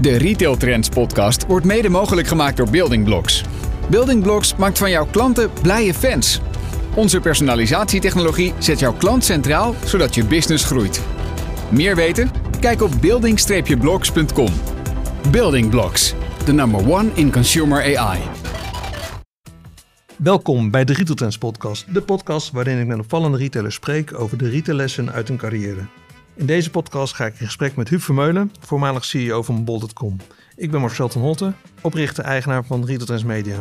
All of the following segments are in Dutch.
De Retail Trends podcast wordt mede mogelijk gemaakt door Building Blocks. Building Blocks maakt van jouw klanten blije fans. Onze personalisatietechnologie zet jouw klant centraal, zodat je business groeit. Meer weten? Kijk op building-blocks.com. Building Blocks, the number one in consumer AI. Welkom bij de Retail Trends podcast, de podcast waarin ik met opvallende retailers spreek over de retaillessen uit hun carrière. In deze podcast ga ik in gesprek met Huub Vermeulen, voormalig CEO van Bol.com. Ik ben Marcel ten Holte, oprichter eigenaar van Retail Trends Media.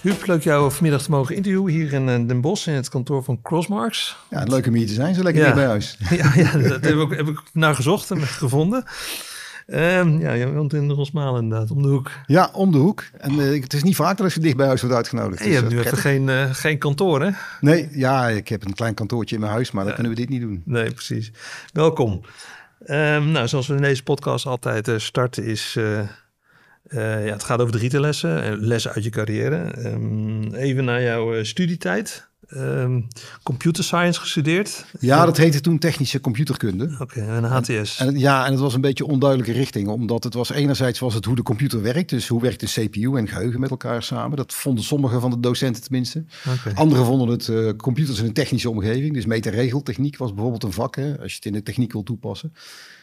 Huub, leuk jou vanmiddag te mogen interviewen hier in eh, Den Bosch in het kantoor van Crossmarks. Ja, leuk om hier te zijn, zo lekker ja. bij huis. Ja, ja dat heb ik, heb ik naar gezocht en gevonden. Um, ja, je woont in Rosmalen inderdaad, om de hoek. Ja, om de hoek. En uh, het is niet vaak dat je dicht bij huis wordt uitgenodigd. Hey, je hebt nu even geen, uh, geen kantoor, hè? Nee, ja, ik heb een klein kantoortje in mijn huis, maar dan kunnen we dit niet doen. Nee, precies. Welkom. Um, nou, zoals we in deze podcast altijd uh, starten is... ja, het gaat over de retaillessen, lessen uit je carrière. Um, even naar jouw studietijd um, computer science gestudeerd? Ja, dat heette toen technische computerkunde. Oké, okay, en HTS. En, en, ja, en het was een beetje onduidelijke richting, omdat het was enerzijds was het hoe de computer werkt, dus hoe werkt de CPU en geheugen met elkaar samen. Dat vonden sommige van de docenten tenminste. Okay. Anderen vonden het uh, computers in een technische omgeving, dus meter-regeltechniek was bijvoorbeeld een vak, hè, als je het in de techniek wil toepassen.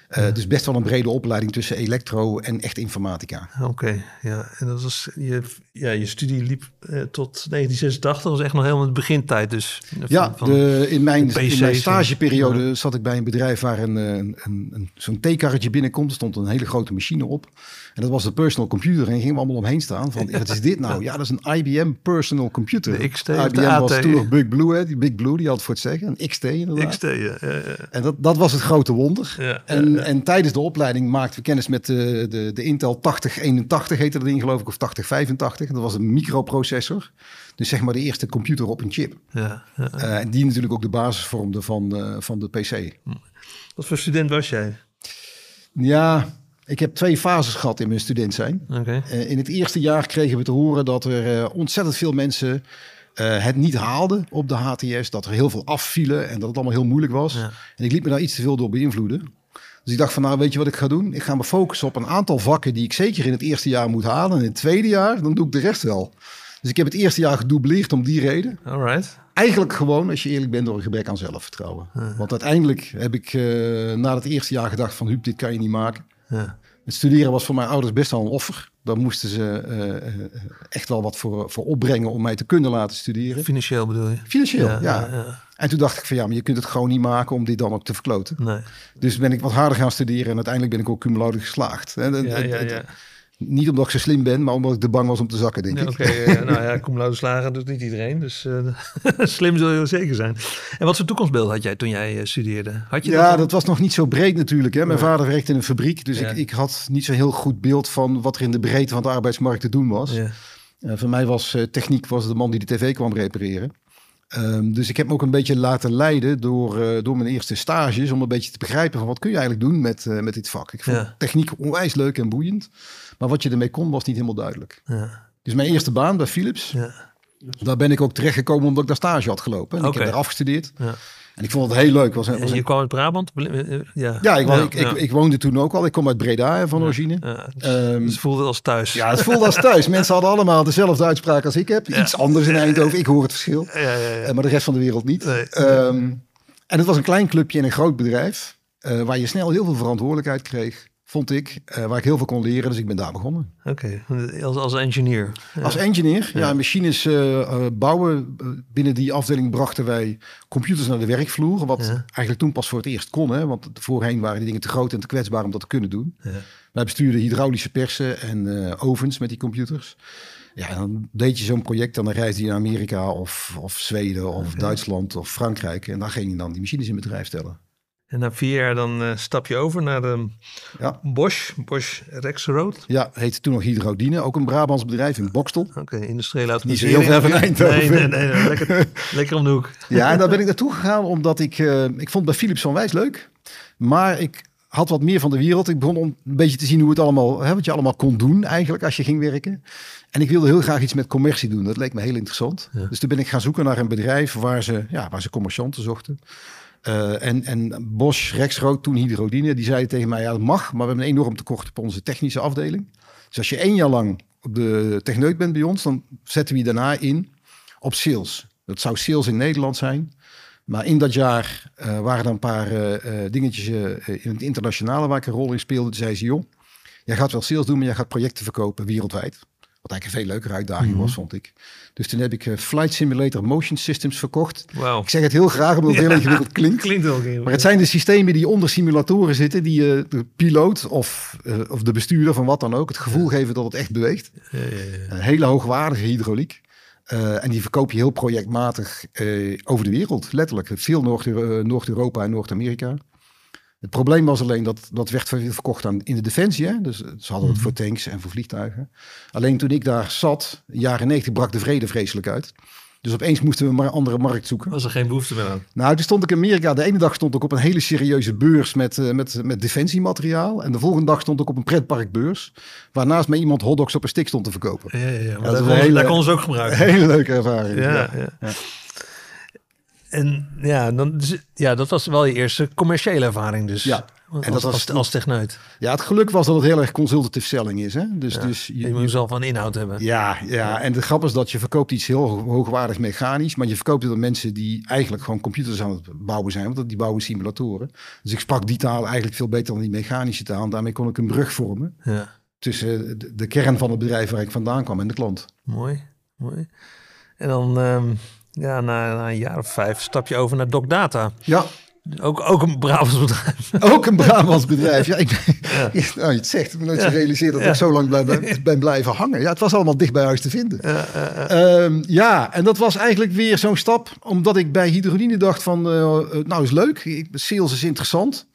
Uh, dus best wel een brede opleiding tussen elektro en echt informatica. Oké, okay, ja. En dat was je, ja, je studie liep uh, tot 1986, dat was echt nog helemaal het begintijd. Dus van, ja, de, in, mijn, in mijn stageperiode ja. zat ik bij een bedrijf waar een, een, een, een zo'n theekarretje binnenkomt. Er stond een hele grote machine op. En dat was de personal computer. En gingen we allemaal omheen staan. Van, wat is dit nou? Ja, dat is een IBM personal computer. De XT IBM was toen nog Big Blue, hè? Die Big Blue, die had voor het zeggen. Een XT inderdaad. XT, ja. ja, ja. En dat, dat was het grote wonder. Ja, en, en tijdens de opleiding maakten we kennis met de, de, de Intel 8081 heette dat ding geloof ik. Of 8085. Dat was een microprocessor. Dus zeg maar de eerste computer op een chip. Ja, ja. Uh, en die natuurlijk ook de basis vormde van, uh, van de PC. Wat voor student was jij? Ja, ik heb twee fases gehad in mijn student zijn. Okay. Uh, in het eerste jaar kregen we te horen dat er uh, ontzettend veel mensen uh, het niet haalden op de HTS. Dat er heel veel afvielen en dat het allemaal heel moeilijk was. Ja. En ik liet me daar iets te veel door beïnvloeden. Dus ik dacht van, nou weet je wat ik ga doen? Ik ga me focussen op een aantal vakken die ik zeker in het eerste jaar moet halen. En in het tweede jaar, dan doe ik de rest wel. Dus ik heb het eerste jaar gedoubleerd om die reden. Alright. Eigenlijk gewoon, als je eerlijk bent, door een gebrek aan zelfvertrouwen. Uh. Want uiteindelijk heb ik na het eerste jaar gedacht van... Huub, dit kan je niet maken. Het studeren was voor mijn ouders best wel een offer. Daar moesten ze uh, echt wel wat voor, voor opbrengen om mij te kunnen laten studeren. Financieel bedoel je? Financieel, ja. ja. ja. En toen dacht ik van ja, maar je kunt het gewoon niet maken om dit dan ook te verkloten. Nee. Dus ben ik wat harder gaan studeren en uiteindelijk ben ik ook cum laude geslaagd. Ja, ja, ja. Niet omdat ik zo slim ben, maar omdat ik te bang was om te zakken, denk ja, ik. Oké, okay, nou ja, cum laude slagen doet niet iedereen. Dus uh, slim zul je zeker zijn. En wat voor toekomstbeeld had jij toen jij uh, studeerde? Had je ja, dat, dat, was nog niet zo breed natuurlijk. Hè. Mijn ja. vader werkte in een fabriek, dus ja. ik, ik had niet zo heel goed beeld van wat er in de breedte van de arbeidsmarkt te doen was. Ja. Uh, voor mij was techniek was de man die de tv kwam repareren. Um, dus ik heb me ook een beetje laten leiden door, uh, door mijn eerste stages. Om een beetje te begrijpen van wat kun je eigenlijk doen met, uh, met dit vak. Ik vond ja. techniek onwijs leuk en boeiend. Maar wat je ermee kon was niet helemaal duidelijk. Ja. Dus mijn eerste baan bij Philips. Ja. Daar ben ik ook terechtgekomen omdat ik daar stage had gelopen. En okay. ik heb daar afgestudeerd. En ik vond het heel leuk. Was, was je kwam uit Brabant? Ja, ja, ik, ja, ik, ja. Ik, ik, woonde toen ook al. Ik kom uit Breda van origine. Dus, um, dus het voelde als thuis. Ja, het voelde als thuis. Mensen hadden allemaal dezelfde uitspraak als ik heb. Iets anders in Eindhoven. Ik hoor het verschil. Maar de rest van de wereld niet. Nee. Um, en het was een klein clubje in een groot bedrijf. Uh, waar je snel heel veel verantwoordelijkheid kreeg vond ik, uh, waar ik heel veel kon leren. Dus ik ben daar begonnen. Oké, okay. als, als engineer? Ja. Als engineer, ja. ja machines uh, uh, bouwen. Binnen die afdeling brachten wij computers naar de werkvloer. Wat ja. eigenlijk toen pas voor het eerst kon. Hè? Want voorheen waren die dingen te groot en te kwetsbaar om dat te kunnen doen. Wij bestuurden hydraulische persen en ovens met die computers. Ja, dan deed je zo'n project, dan reisde je naar Amerika of, of Zweden of okay. Duitsland of Frankrijk. En daar ging je dan die machines in bedrijf stellen. En na vier jaar dan uh, stap je over naar de ja. Bosch, Bosch Rexroad. Ja, heette toen nog Hydrodine, ook een Brabants bedrijf in Bokstel. Oké, okay, industriële automatisering. Niet heel ver van Eindhoven. Nee, nee, nee, lekker, lekker om de hoek. Ja, en daar ben ik naartoe gegaan omdat ik, uh, ik vond bij Philips van Wijs leuk. Maar ik had wat meer van de wereld. Ik begon om een beetje te zien hoe het allemaal, hè, wat je allemaal kon doen eigenlijk als je ging werken. En ik wilde heel graag iets met commercie doen. Dat leek me heel interessant. Ja. Dus toen ben ik gaan zoeken naar een bedrijf waar ze, ja, waar ze commercianten zochten. En, en Bosch, Rexrood, toen Hydrodine, die zeiden tegen mij, ja dat mag, maar we hebben een enorm tekort op onze technische afdeling. Dus als je één jaar lang op de techneut bent bij ons, dan zetten we je daarna in op sales. Dat zou sales in Nederland zijn. Maar in dat jaar uh, waren er een paar uh, dingetjes in het internationale waar ik een rol in speelde. Toen zei ze, joh, jij gaat wel sales doen, maar jij gaat projecten verkopen wereldwijd. Wat eigenlijk een veel leukere uitdaging mhm. was, vond ik. Dus toen heb ik Flight Simulator Motion Systems verkocht. Wow. Ik zeg het heel graag, omdat het heel ingewikkeld klinkt. klinkt heel Maar het zijn de systemen die onder simulatoren zitten, die de piloot of, of de bestuurder van wat dan ook het gevoel geven dat het echt beweegt. Ja, ja, een hele hoogwaardige hydrauliek. Uh, en die verkoop je heel projectmatig uh, over de wereld, letterlijk. Veel eh, Noord-Europa en Noord-Amerika. Het probleem was alleen dat dat werd verkocht aan, in de defensie. Hè? Dus ze hadden het mhm. voor tanks en voor vliegtuigen. Alleen toen ik daar zat, jaren 90, brak de vrede vreselijk uit. Dus opeens moesten we maar een andere markt zoeken. Was er geen behoefte meer aan? Nou, toen stond ik in Amerika. De ene dag stond ik op een hele serieuze beurs met, uh, met, met defensiemateriaal. En de volgende dag stond ik op een pretparkbeurs. Waarnaast mij iemand hotdogs op een stick stond te verkopen. Ja, ja, ja. Maar dat, dat, hele, kon ze ook gebruiken. Hele leuke ervaring. ja. ja. En ja, dan, ja, dat was wel je eerste commerciële ervaring dus. Ja. En dat was als, als techneut. Ja, het geluk was dat het heel erg consultative selling is. Hè? Dus, dus je, je moet zelf van inhoud hebben. Ja, ja, en de grap is dat je verkoopt iets heel hoogwaardig mechanisch, maar je verkoopt het aan mensen die eigenlijk gewoon computers aan het bouwen zijn, want die bouwen simulatoren. Dus ik sprak die taal eigenlijk veel beter dan die mechanische taal. En daarmee kon ik een brug vormen ja. tussen de, de, kern van het bedrijf waar ik vandaan kwam en de klant. Mooi, mooi. En dan... Um ja, na, na, een jaar of vijf stap je over naar DocData. Ja. Ook, ook een Brabants bedrijf. Ook een Brabants bedrijf. Ja, ik, ja. nou, je het zegt, ik nooit ja. gerealiseerd dat ik zo lang blij, ben blijven hangen. Ja, het was allemaal dicht bij huis te vinden. Ja, um, ja en dat was eigenlijk weer zo'n stap, omdat ik bij Hydrodine dacht van, uh, nou is leuk, sales is interessant.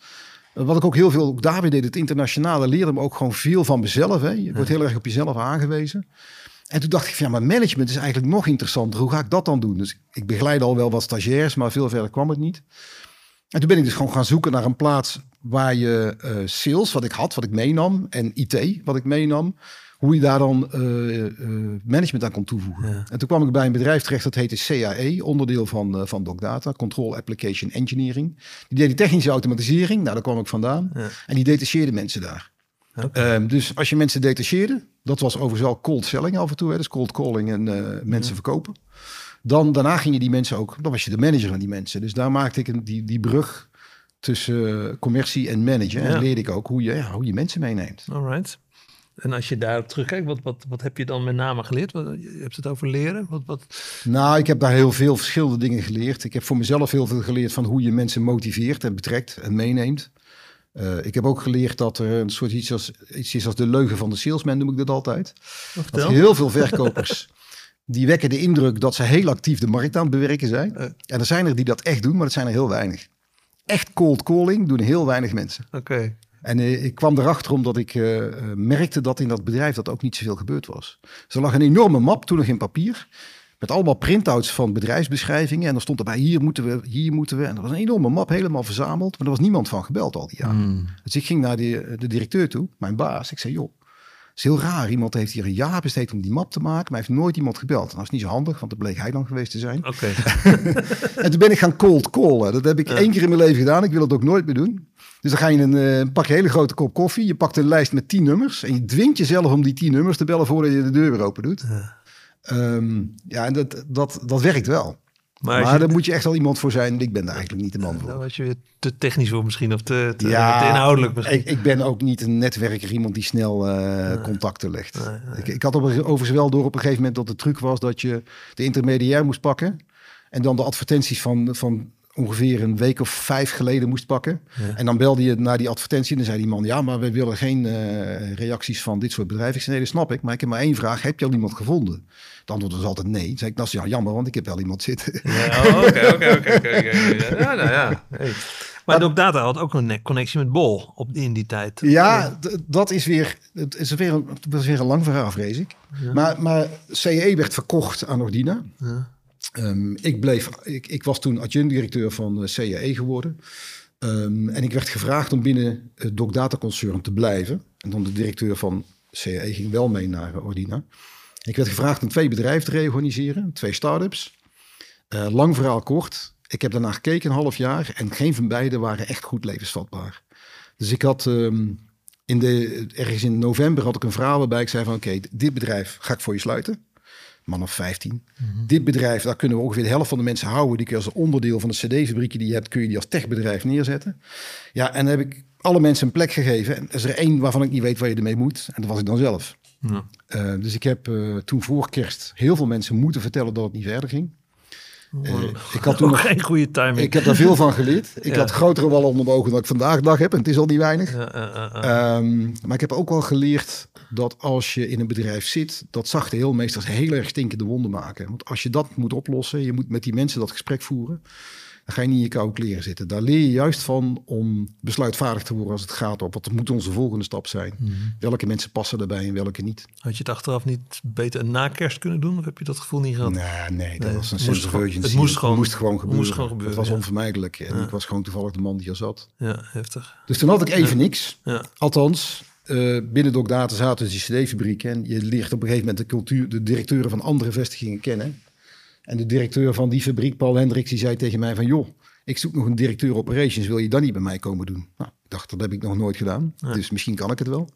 Wat ik ook heel veel ook daarbij deed, het internationale, leerde me ook gewoon veel van mezelf. Hè. Je wordt heel erg op jezelf aangewezen. En toen dacht ik van ja, maar management is eigenlijk nog interessanter. Hoe ga ik dat dan doen? Dus ik begeleid al wel wat stagiairs, maar veel verder kwam het niet. En toen ben ik dus gewoon gaan zoeken naar een plaats waar je uh, sales, wat ik had, wat ik meenam, en IT, wat ik meenam, hoe je daar dan uh, uh, management aan kon toevoegen. En toen kwam ik bij een bedrijf terecht, dat heette CAE, onderdeel van, van DocData, Control Application Engineering. Die deed die technische automatisering, nou daar kwam ik vandaan. Ja. En die detacheerde mensen daar. Okay. Um, dus als je mensen detacheerde, dat was overigens wel cold selling af en toe, hè, dus cold calling en uh, mensen verkopen. Dan daarna ging je die mensen ook, dan was je de manager van die mensen. Dus daar maakte ik een, die, die brug tussen uh, commercie en manager. Ja. En leerde ik ook hoe je, ja, hoe je mensen meeneemt. Alright. En als je daarop terugkijkt, wat, wat, wat heb je dan met name geleerd? Wat, je hebt het over leren? Wat, wat... Nou, ik heb daar heel veel verschillende dingen geleerd. Ik heb voor mezelf heel veel geleerd van hoe je mensen motiveert en betrekt en meeneemt. Uh, ik heb ook geleerd dat er een soort iets, als, iets is als de leugen van de salesman, noem ik dat altijd. Dat heel veel verkopers, die wekken de indruk dat ze heel actief de markt aan het bewerken zijn. Uh. En er zijn er die dat echt doen, maar dat zijn er heel weinig. Echt cold calling doen heel weinig mensen. Oké. En uh, ik kwam erachter omdat ik merkte dat in dat bedrijf dat ook niet zoveel gebeurd was. Dus er lag een enorme map, toen nog in papier. Met allemaal printouts van bedrijfsbeschrijvingen. En dan stond erbij, hier moeten we, hier moeten we. En dat was een enorme map, helemaal verzameld. Maar er was niemand van gebeld al die jaren. Hmm. Dus ik ging naar de, de directeur toe, mijn baas. Ik zei, joh, het is heel raar. Iemand heeft hier een jaar besteed om die map te maken, maar heeft nooit iemand gebeld. En dat is niet zo handig, want dat bleek hij dan geweest te zijn. Oké. en toen ben ik gaan cold callen. Dat heb ik één keer in mijn leven gedaan. Ik wil het ook nooit meer doen. Dus dan ga je een, uh, pak je een hele grote kop koffie. Je pakt een lijst met tien nummers. En je dwingt jezelf om die tien nummers te bellen voordat je de deur weer open doet. Ja. Um, ja, en dat, dat, dat werkt wel. Maar, maar daar moet je echt wel iemand voor zijn. Ik ben daar eigenlijk niet de man voor. Dan was je te technisch voor misschien of te, te, ja, te inhoudelijk misschien. Ik, ik, ben ook niet een netwerker, iemand die snel uh, contacten legt. Nee, nee. Ik, ik, had op, overigens wel door op een gegeven moment dat de truc was dat je de intermediair moest pakken. En dan de advertenties van, van ongeveer een week of vijf geleden moest pakken. En dan belde je naar die advertentie en dan zei die man... ja, maar we willen geen uh, reacties van dit soort bedrijven. Ik zei, nee, dat snap ik. Maar ik heb maar één vraag. Heb je al iemand gevonden? Het antwoord was altijd nee. Toen zei ik, dat is ja, jammer, want ik heb wel iemand zitten. Oké, oké, oké. Ja, nou ja. Hey. Maar Doc Data had ook een connectie met Bol op, in die tijd. Ja, dat is weer, het is weer een, is weer een lang verhaal, vrees ik. Ja. Maar, maar CE werd verkocht aan Ordina. Ja. Um, ik, bleef, ik, ik was toen adjunct-directeur van CAE geworden. Um, en ik werd gevraagd om binnen het Doc Data Concern te blijven. En dan de directeur van CAE ging wel mee naar Ordina. Ik werd gevraagd om twee bedrijven te reorganiseren, twee start-ups. Uh, lang verhaal kort. Ik heb daarna gekeken een half jaar en geen van beide waren echt goed levensvatbaar. Dus ik had ehm, in de, ergens in november had ik een verhaal waarbij ik zei van oké, dit bedrijf ga ik voor je sluiten. Man of 15. Mhm. Dit bedrijf, daar kunnen we ongeveer de helft van de mensen houden. Die kun je als onderdeel van de cd-fabriekje die je hebt, kun je die als techbedrijf neerzetten. Ja, en dan heb ik alle mensen een plek gegeven. En er is er één waarvan ik niet weet waar je ermee moet. En dat was ik dan zelf. Ja. Uh, dus ik heb uh, toen voor kerst heel veel mensen moeten vertellen dat het niet verder ging. Uh, ik had toen nog geen goede timing. Ik heb daar veel van geleerd. Ik had grotere wallen onder mijn ogen dan ik vandaag dag heb. En het is al niet weinig. Ja, um, maar ik heb ook wel geleerd dat als je in een bedrijf zit, dat zachte heel meestal heel erg stinkende wonden maken. Want als je dat moet oplossen, je moet met die mensen dat gesprek voeren dan ga je niet in je koude kleren zitten. Daar leer je juist van om besluitvaardig te worden als het gaat op wat moet onze volgende stap zijn. Mhm. Welke mensen passen daarbij en welke niet. Had je het achteraf niet beter een nakerst kunnen doen? Of heb je dat gevoel niet gehad? Nee, nee dat was een sense of urgency. Het moest gewoon, moest gewoon gebeuren. Moest gewoon gebeuren. Het was onvermijdelijk. En ik was gewoon toevallig de man die er zat. Ja, heftig. Dus toen had ik even niks. Althans, uh, binnen Data zaten dus die cd-fabrieken. En je leert op een gegeven moment de cultuur, de directeuren van andere vestigingen kennen. En de directeur van die fabriek, Paul Hendricks, die zei tegen mij van... joh, ik zoek nog een directeur operations, wil je dan niet bij mij komen doen? Nou, ik dacht, dat heb ik nog nooit gedaan. Dus misschien kan ik het wel.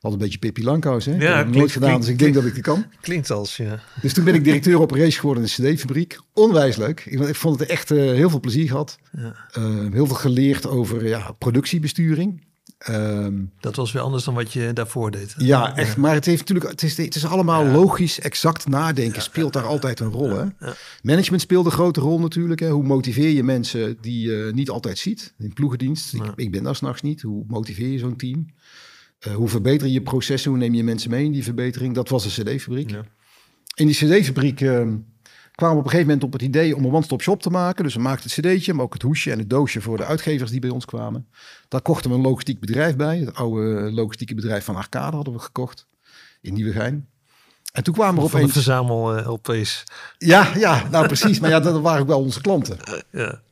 Wat een beetje Pippi Langkous, hè? Ja, ik nooit gedaan, dus ik denk dat ik het kan. Klinkt als, ja. Dus toen ben ik directeur operations geworden in de cd-fabriek. Onwijs leuk. Ik, ik, vond het echt uh, heel veel plezier gehad. Ja. Uh, heel veel geleerd over ja, productiebesturing. Um, dat was weer anders dan wat je daarvoor deed. Ja, echt. Maar het, heeft natuurlijk, het, is, het is allemaal logisch, exact nadenken. speelt daar altijd een rol. Hè? Management speelt een grote rol natuurlijk. Hè? Hoe motiveer je mensen die je niet altijd ziet? In ploegendienst. Ik, ik, ben daar s'nachts niet. Hoe motiveer je zo'n team? Uh, hoe verbeter je processen? Hoe neem je mensen mee in die verbetering? Dat was een cd-fabriek. In die cd-fabriek... Uh, kwamen op een gegeven moment op het idee om een one-stop shop te maken. Dus we maakten het cd'tje, maar ook het hoesje en het doosje voor de uitgevers die bij ons kwamen. Daar kochten we een logistiek bedrijf bij. Het oude logistieke bedrijf van Arcade hadden we gekocht in Nieuwegein. En toen kwamen er opeens... verzamel uh, LP's. Ja, ja, nou precies. Maar ja, dat waren ook wel onze klanten. Ja.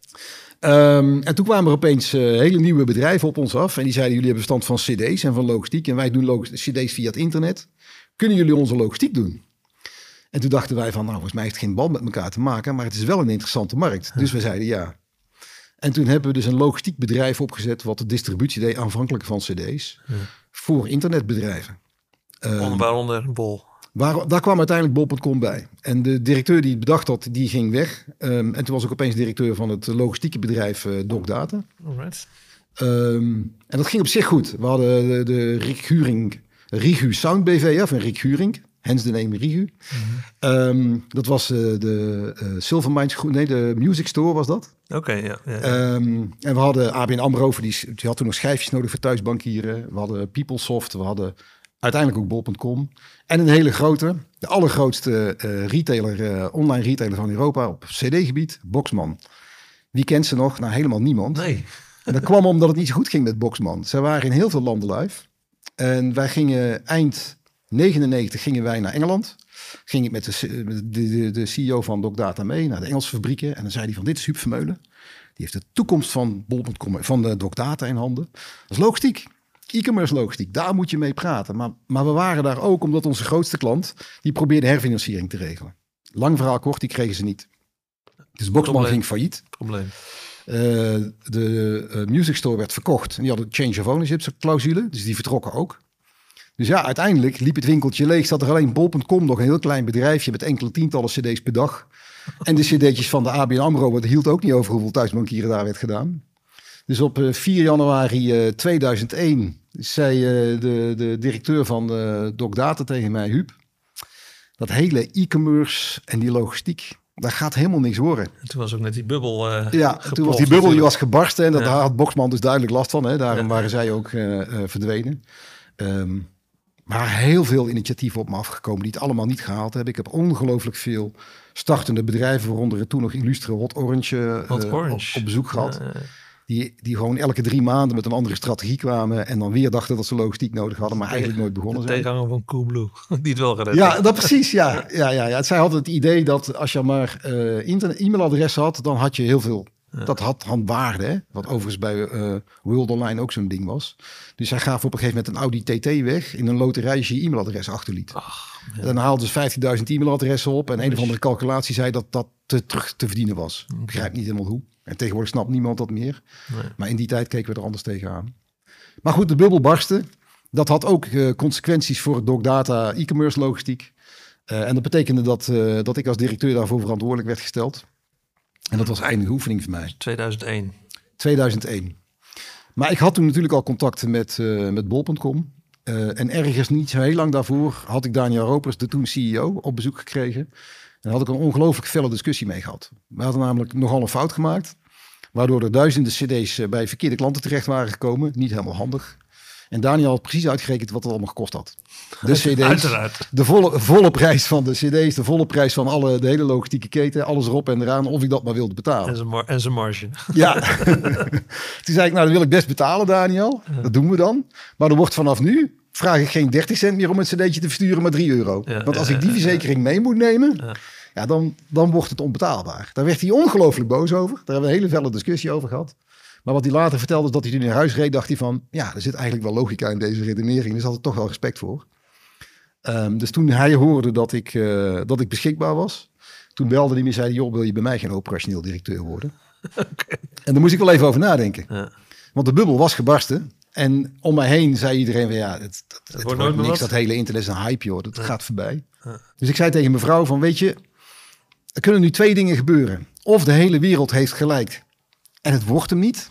Um, en toen kwamen er opeens uh, hele nieuwe bedrijven op ons af. En die zeiden, jullie hebben stand van cd's en van logistiek. En wij doen cd's via het internet. Kunnen jullie onze logistiek doen? En toen dachten wij van, nou, volgens mij heeft het geen band met elkaar te maken, maar het is wel een interessante markt. Dus we zeiden ja. En toen hebben we dus een logistiek bedrijf opgezet, wat de distributie deed aanvankelijk van cd's, voor internetbedrijven. Um, waaronder Bol. Waar, daar kwam uiteindelijk bol.com bij. En de directeur die het bedacht had, die ging weg. Um, en toen was ik opeens directeur van het logistieke bedrijf uh, DocData. Alright. Um, en dat ging op zich goed. We hadden de, de Rick Huring, Rigu Sound BV, of een Rick Huring. Hens de name Rigu. Ehm, dat was uh, de uh, Silver Minds, nee, de Music Store was dat. Oké, ja. ja, ehm, en we hadden ABN AMRO, die, die had toen nog schijfjes nodig voor thuisbankieren. We hadden PeopleSoft, we hadden uiteindelijk ook bol.com. En een hele grote, de allergrootste uh, retailer, online retailer van Europa op cd-gebied, Boxman. Wie kent ze nog? Nou, helemaal niemand. Nee. En dat kwam omdat het niet zo goed ging met Boxman. Ze waren in heel veel landen live. En wij gingen eind 99 gingen wij naar Engeland. Ging ik met de, de, de, CEO van DocData mee naar de Engelse fabrieken. En dan zei hij van dit is Huub Vermeulen. Die heeft de toekomst van bol.com, van de DocData in handen. Dat is logistiek. E-commerce logistiek, daar moet je mee praten. Maar, maar we waren daar ook omdat onze grootste klant, die probeerde herfinanciering te regelen. Lang verhaal kort, die kregen ze niet. Dus Boxman ging failliet. Probleem. Uh, de uh, Music Store werd verkocht. En die hadden change of ownership clausule, dus die vertrokken ook. Dus ja, uiteindelijk liep het winkeltje leeg. Zat er alleen bol.com nog een heel klein bedrijfje met enkele tientallen cd's per dag. En de cd'tjes van de ABN AMRO, dat hield ook niet over hoeveel thuisbankieren daar werd gedaan. Dus op 4 eh, januari 2001 eh, zei eh, de, de directeur van DocData tegen mij, Huub, dat hele e-commerce en die logistiek, daar gaat helemaal niks worden. En toen was ook net die bubbel Ja, toen was die bubbel die was gebarsten en dat had Boxman dus duidelijk last van. Hè? Daarom waren zij ook verdwenen. Um, maar heel veel initiatieven op me afgekomen die het allemaal niet gehaald hebben. Ik heb ongelooflijk veel startende bedrijven, waaronder het toen nog illustre Hot Orange, Hot uh, Orange. Op, op, bezoek gehad. Die, die gewoon elke drie maanden met een andere strategie kwamen. En dan weer dachten dat ze logistiek nodig hadden, maar eigenlijk nooit begonnen zijn. Tegenhanger van Coolblue, die het wel gered Ja, dat precies. Ja, ja, ja, ja. Zij hadden het idee dat als je maar uh, internet e-mailadres had, dan had je heel veel Dat had handwaarde, hè? wat overigens bij uh, World Online ook zo'n ding was. Dus hij gaf op een gegeven moment een Audi TT weg in een loterij als je e-mailadres achterliet. Ach, ja. Dan haalden ze 15.000 e-mailadressen op en een of andere calculatie zei dat dat te, terug te verdienen was. Ik begrijp niet helemaal hoe. En tegenwoordig snapt niemand dat meer. Maar in die tijd keken we er anders tegenaan. Maar goed, de bubbel barstte. Dat had ook uh, consequenties voor het Data e-commerce logistiek. Uh, en dat betekende dat, dat ik als directeur daarvoor verantwoordelijk werd gesteld. En dat was eindige oefening voor mij. 2001. 2001. Maar ik had toen natuurlijk al contacten met, uh, met bol.com. en ergens niet zo heel lang daarvoor had ik Daniel Ropers, de toen CEO, op bezoek gekregen. En daar had ik een ongelooflijk felle discussie mee gehad. We hadden namelijk nogal een fout gemaakt. Waardoor er duizenden cd's bij verkeerde klanten terecht waren gekomen. Niet helemaal handig. En Daniel had precies uitgerekend wat het allemaal gekost had. De CD's, de volle, volle prijs van de CD's, de volle prijs van alle, de hele logistieke keten, alles erop en eraan, of ik dat maar wilde betalen. En zijn marge. Ja. Toen zei ik, nou, dat wil ik best betalen, Daniel. Dat doen we dan. Maar er wordt vanaf nu vraag ik geen 30 cent meer om een cd'tje te versturen, maar 3 euro. Want als ik die verzekering mee moet nemen, ja, dan, dan wordt het onbetaalbaar. Daar werd hij ongelooflijk boos over. Daar hebben we een hele felle discussie over gehad. Maar wat hij later vertelde is dat hij toen in huis reed, dacht hij van, ja, er zit eigenlijk wel logica in deze redenering. Dus had er toch wel respect voor. Um, dus toen hij hoorde dat ik, uh, dat ik beschikbaar was, toen belde hij me en zei, joh, wil je bij mij geen operationeel directeur worden? Okay. En daar moest ik wel even over nadenken. Ja. Want de bubbel was gebarsten. En om mij heen zei iedereen van, ja, het, het, het wordt, wordt niks, dat hele internet is een hype, joh. Dat ja. gaat voorbij. Ja. Dus ik zei tegen mevrouw van, weet je, er kunnen nu twee dingen gebeuren. Of de hele wereld heeft gelijk en het wordt hem niet.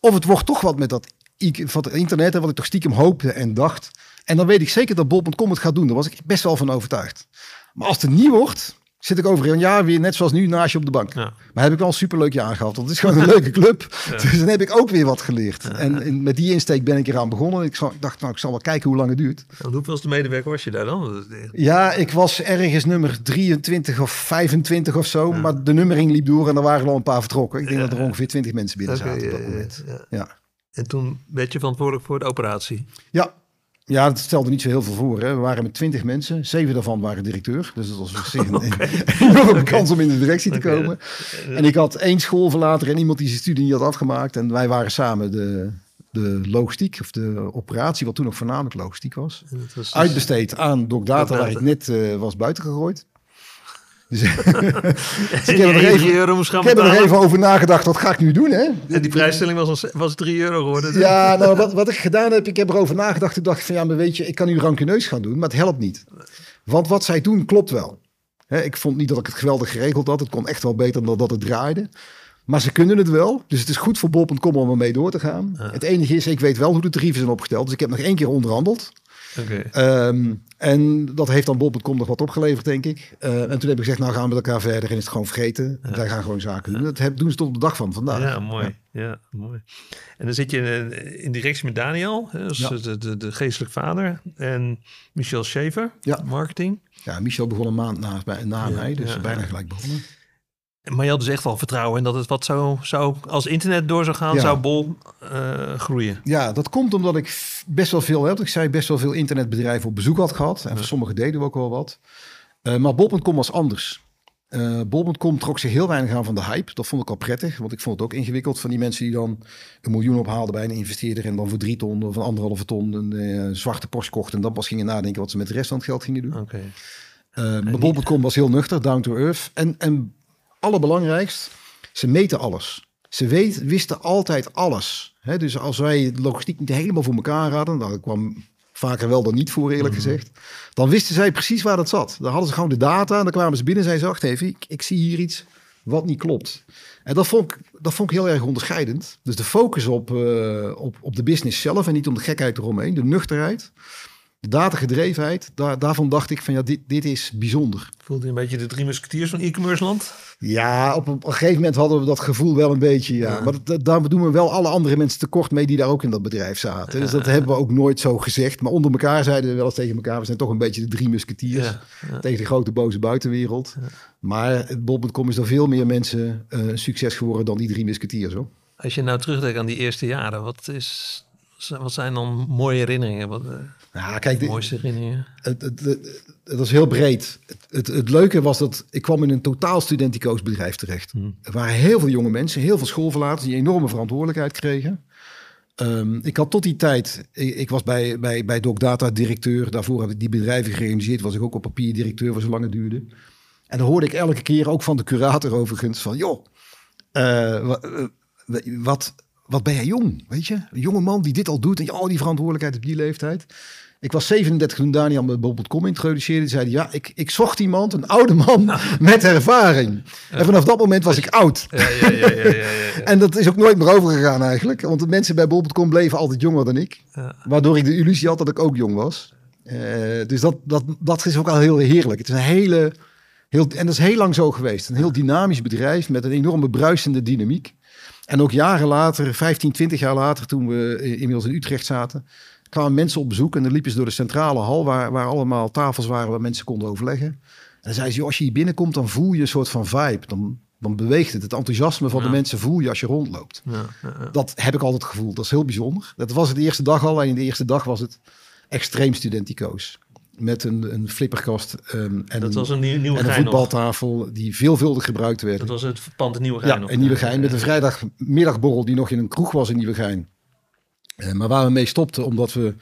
Of het wordt toch wat met dat van het internet, wat ik toch stiekem hoopte en dacht. En dan weet ik zeker dat bol.com het gaat doen. Daar was ik best wel van overtuigd. Maar als het niet wordt, zit ik over een jaar weer net zoals nu naast je op de bank. Ja. Maar heb ik wel een superleuk jaar gehad. Want het is gewoon een leuke club. Dus dan heb ik ook weer wat geleerd. En met die insteek ben ik eraan begonnen. Ik, zal, ik, dacht, nou, ik zal wel kijken hoe lang het duurt. En hoeveelste medewerker was je daar dan? Ja, ik was ergens nummer 23 of 25 of zo. Maar de nummering liep door en er waren al een paar vertrokken. Ik denk dat er ongeveer 20 mensen binnen zaten op dat moment. Ja. En toen werd je verantwoordelijk voor de operatie? Ja, ja, het stelde niet zo heel veel voor. Hè. We waren met twintig mensen. Zeven daarvan waren directeur. Dus dat was op zich een enorme kans om in de directie te komen. En ik had één schoolverlater en iemand die zijn studie niet had afgemaakt. En wij waren samen de, de logistiek, of de operatie, wat toen nog voornamelijk logistiek was. was dus uitbesteed aan Doc Data, waar ik net uh, was buitengegooid. Dus, dus ik heb er nog even, ik heb er nog even over nagedacht, wat ga ik nu doen? Hè? En die prijsstelling was, was 3 euro geworden. Ja, nou, wat, wat ik gedaan heb, ik heb erover nagedacht. Ik dacht van ja, maar weet je, ik kan nu rankeneus gaan doen, maar het helpt niet. Want wat zij doen klopt wel. ik vond niet dat ik het geweldig geregeld had. Het kon echt wel beter dan dat het draaide. Maar ze kunnen het wel. Dus het is goed voor bol.com om ermee door te gaan. Het enige is, ik weet wel hoe de tarieven zijn opgesteld. Dus ik heb nog één keer onderhandeld. Ehm, en dat heeft dan bol.com nog wat opgeleverd, denk ik. Uh, en toen heb ik gezegd, nou gaan we met elkaar verder en is het gewoon vergeten. Ja. Wij gaan gewoon zaken doen. Dat doen ze tot op de dag van vandaag. Ja, mooi. Ja. mooi. En dan zit je in, in directie met Daniel, dus de, de, de geestelijk vader. En Michel Schaefer, marketing. Ja, Michel begon een maand na, na mij, dus bijna gelijk begonnen. Maar je had dus echt wel vertrouwen in dat het wat zou, zou als internet door zou gaan, zou Bol uh, groeien. Ja, dat komt omdat ik best wel veel, heb ik zei, best wel veel internetbedrijven op bezoek had gehad. En voor sommige deden we ook wel wat. Uh, maar Bol.com was anders. Uh, Bol.com trok zich heel weinig aan van de hype. Dat vond ik al prettig, want ik vond het ook ingewikkeld van die mensen die dan een miljoen ophaalden bij een investeerder en dan voor drie ton of een anderhalve ton een zwarte Porsche kochten en dan pas gingen nadenken wat ze met de rest van het geld gingen doen. Oké. Okay. maar Bol.com was heel nuchter, down to earth. En, en allerbelangrijkst, ze meten alles. Ze weet, wisten altijd alles. dus als wij logistiek niet helemaal voor elkaar hadden, dat kwam vaker wel dan niet voor eerlijk mhm. gezegd, dan wisten zij precies waar dat zat. Dan hadden ze gewoon de data en dan kwamen ze binnen en zeiden ze, wacht even, ik, ik zie hier iets wat niet klopt. En dat vond, ik, dat vond ik heel erg onderscheidend. Dus de focus op, uh, op, op de business zelf en niet om de gekheid eromheen, de nuchterheid. De datagedrevenheid, daar, daarvan dacht ik van ja, dit, dit is bijzonder. Voelde je een beetje de drie musketiers van e-commerce land? Ja, op een, gegeven moment hadden we dat gevoel wel een beetje, ja. Maar dat, daar doen we wel alle andere mensen tekort mee die daar ook in dat bedrijf zaten. Dus dat hebben we ook nooit zo gezegd. Maar onder elkaar zeiden we wel eens tegen elkaar, we zijn toch een beetje de drie musketiers. Tegen de grote boze buitenwereld. Maar Bob.com is er veel meer mensen uh, succes geworden dan die drie musketiers hoor. Als je nou terugdenkt aan die eerste jaren, wat is Wat zijn dan mooie herinneringen? Wat, uh, ja, kijk, mooiste herinneringen? Het, het, het, het, was heel breed. Het, het, leuke was dat ik kwam in een totaal studenticoos bedrijf terecht. Hmm. Er waren heel veel jonge mensen, heel veel schoolverlaters die enorme verantwoordelijkheid kregen. Um, ik had tot die tijd, ik, ik, was bij, bij, bij Doc Data directeur. Daarvoor heb ik die bedrijven gerealiseerd. Was ik ook op papier directeur voor zolang het duurde. En dan hoorde ik elke keer ook van de curator overigens van... joh, uh, wat, wat ben jij jong, weet je? Een jonge man die dit al doet en oh, die verantwoordelijkheid op die leeftijd. Ik was 37 toen Daniel me bijvoorbeeld introduceerde. Die zei, ja, ik, ik zocht iemand, een oude man met ervaring. En vanaf dat moment was ik oud. Ja, ja, ja, en dat is ook nooit meer overgegaan eigenlijk. Want de mensen bij bol.com bleven altijd jonger dan ik. Waardoor ik de illusie had dat ik ook jong was. Uh, dus dat, dat, dat is ook al heel heerlijk. Het is een hele... Heel, en dat is heel lang zo geweest. Een heel dynamisch bedrijf met een enorme bruisende dynamiek. En ook jaren later, 15, 20 jaar later, toen we inmiddels in Utrecht zaten, kwamen mensen op bezoek en dan liepen ze door de centrale hal, waar, waar allemaal tafels waren waar mensen konden overleggen. En dan zei ze, als je hier binnenkomt, dan voel je een soort van vibe. Dan, dan beweegt het. Het enthousiasme van de mensen voel je als je rondloopt. Ja, ja, dat heb ik altijd gevoeld. Dat is heel bijzonder. Dat was het de eerste dag al. En in de eerste dag was het extreem studenticoos met een, een flipperkast um, en, dat was een, nieuwe en een voetbaltafel die veelvuldig gebruikt werd. Dat was het pand in Nieuwegein. Ja, in Nieuwegein met een vrijdagmiddagborrel die nog in een kroeg was in Nieuwegein. Uh, maar waar we mee stopten, omdat we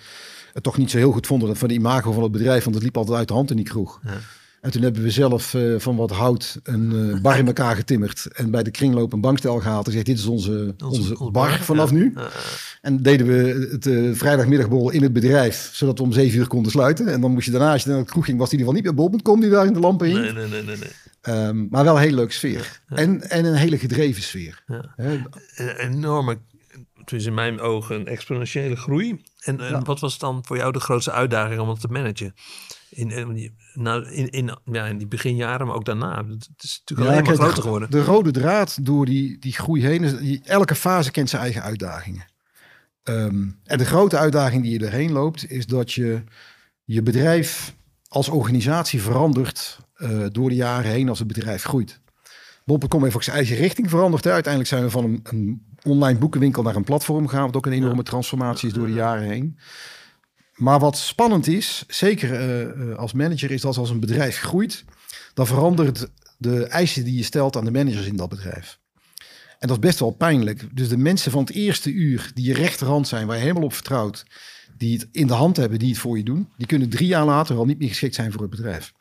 het toch niet zo heel goed vonden van de imago van het bedrijf, want het liep altijd uit de hand in die kroeg. Ja. En toen hebben we zelf uh, van wat hout een uh, bar in elkaar getimmerd. En bij de kringloop een bankstel gehaald. En gezegd, dit is onze, onze, onze bar, vanaf nu. En deden we het vrijdagmiddagbol in het bedrijf. Zodat we om zeven uur konden sluiten. En dan moest je daarna, als je naar de kroeg ging, was die in ieder geval niet meer bol.com die daar in de lampen hing. Nee, nee, nee, nee. nee. Um, maar wel een hele leuke sfeer. En, en een hele gedreven sfeer. Een enorme, dus in mijn ogen, een exponentiële groei. En, en wat was dan voor jou de grootste uitdaging om het te managen? In, in, nou, in, in, ja, in die beginjaren, maar ook daarna. Het is natuurlijk ja, maar groter geworden. De rode draad door die, die groei heen is... Die, elke fase kent zijn eigen uitdagingen. Um, en de grote uitdaging die je erheen loopt... is dat je je bedrijf als organisatie verandert... Uh, door de jaren heen als het bedrijf groeit. Bol.com heeft ook zijn eigen richting veranderd. Hè. Uiteindelijk zijn we van een, een, online boekenwinkel naar een platform gegaan... wat ook een enorme transformatie is door de jaren heen. Maar wat spannend is, zeker eh, eh, als manager, is dat als een bedrijf groeit, dan verandert de eisen die je stelt aan de managers in dat bedrijf. En dat is best wel pijnlijk. Dus de mensen van het eerste uur die je rechterhand zijn, waar je helemaal op vertrouwt, die het in de hand hebben, die het voor je doen, die kunnen drie jaar later al niet meer geschikt zijn voor het bedrijf.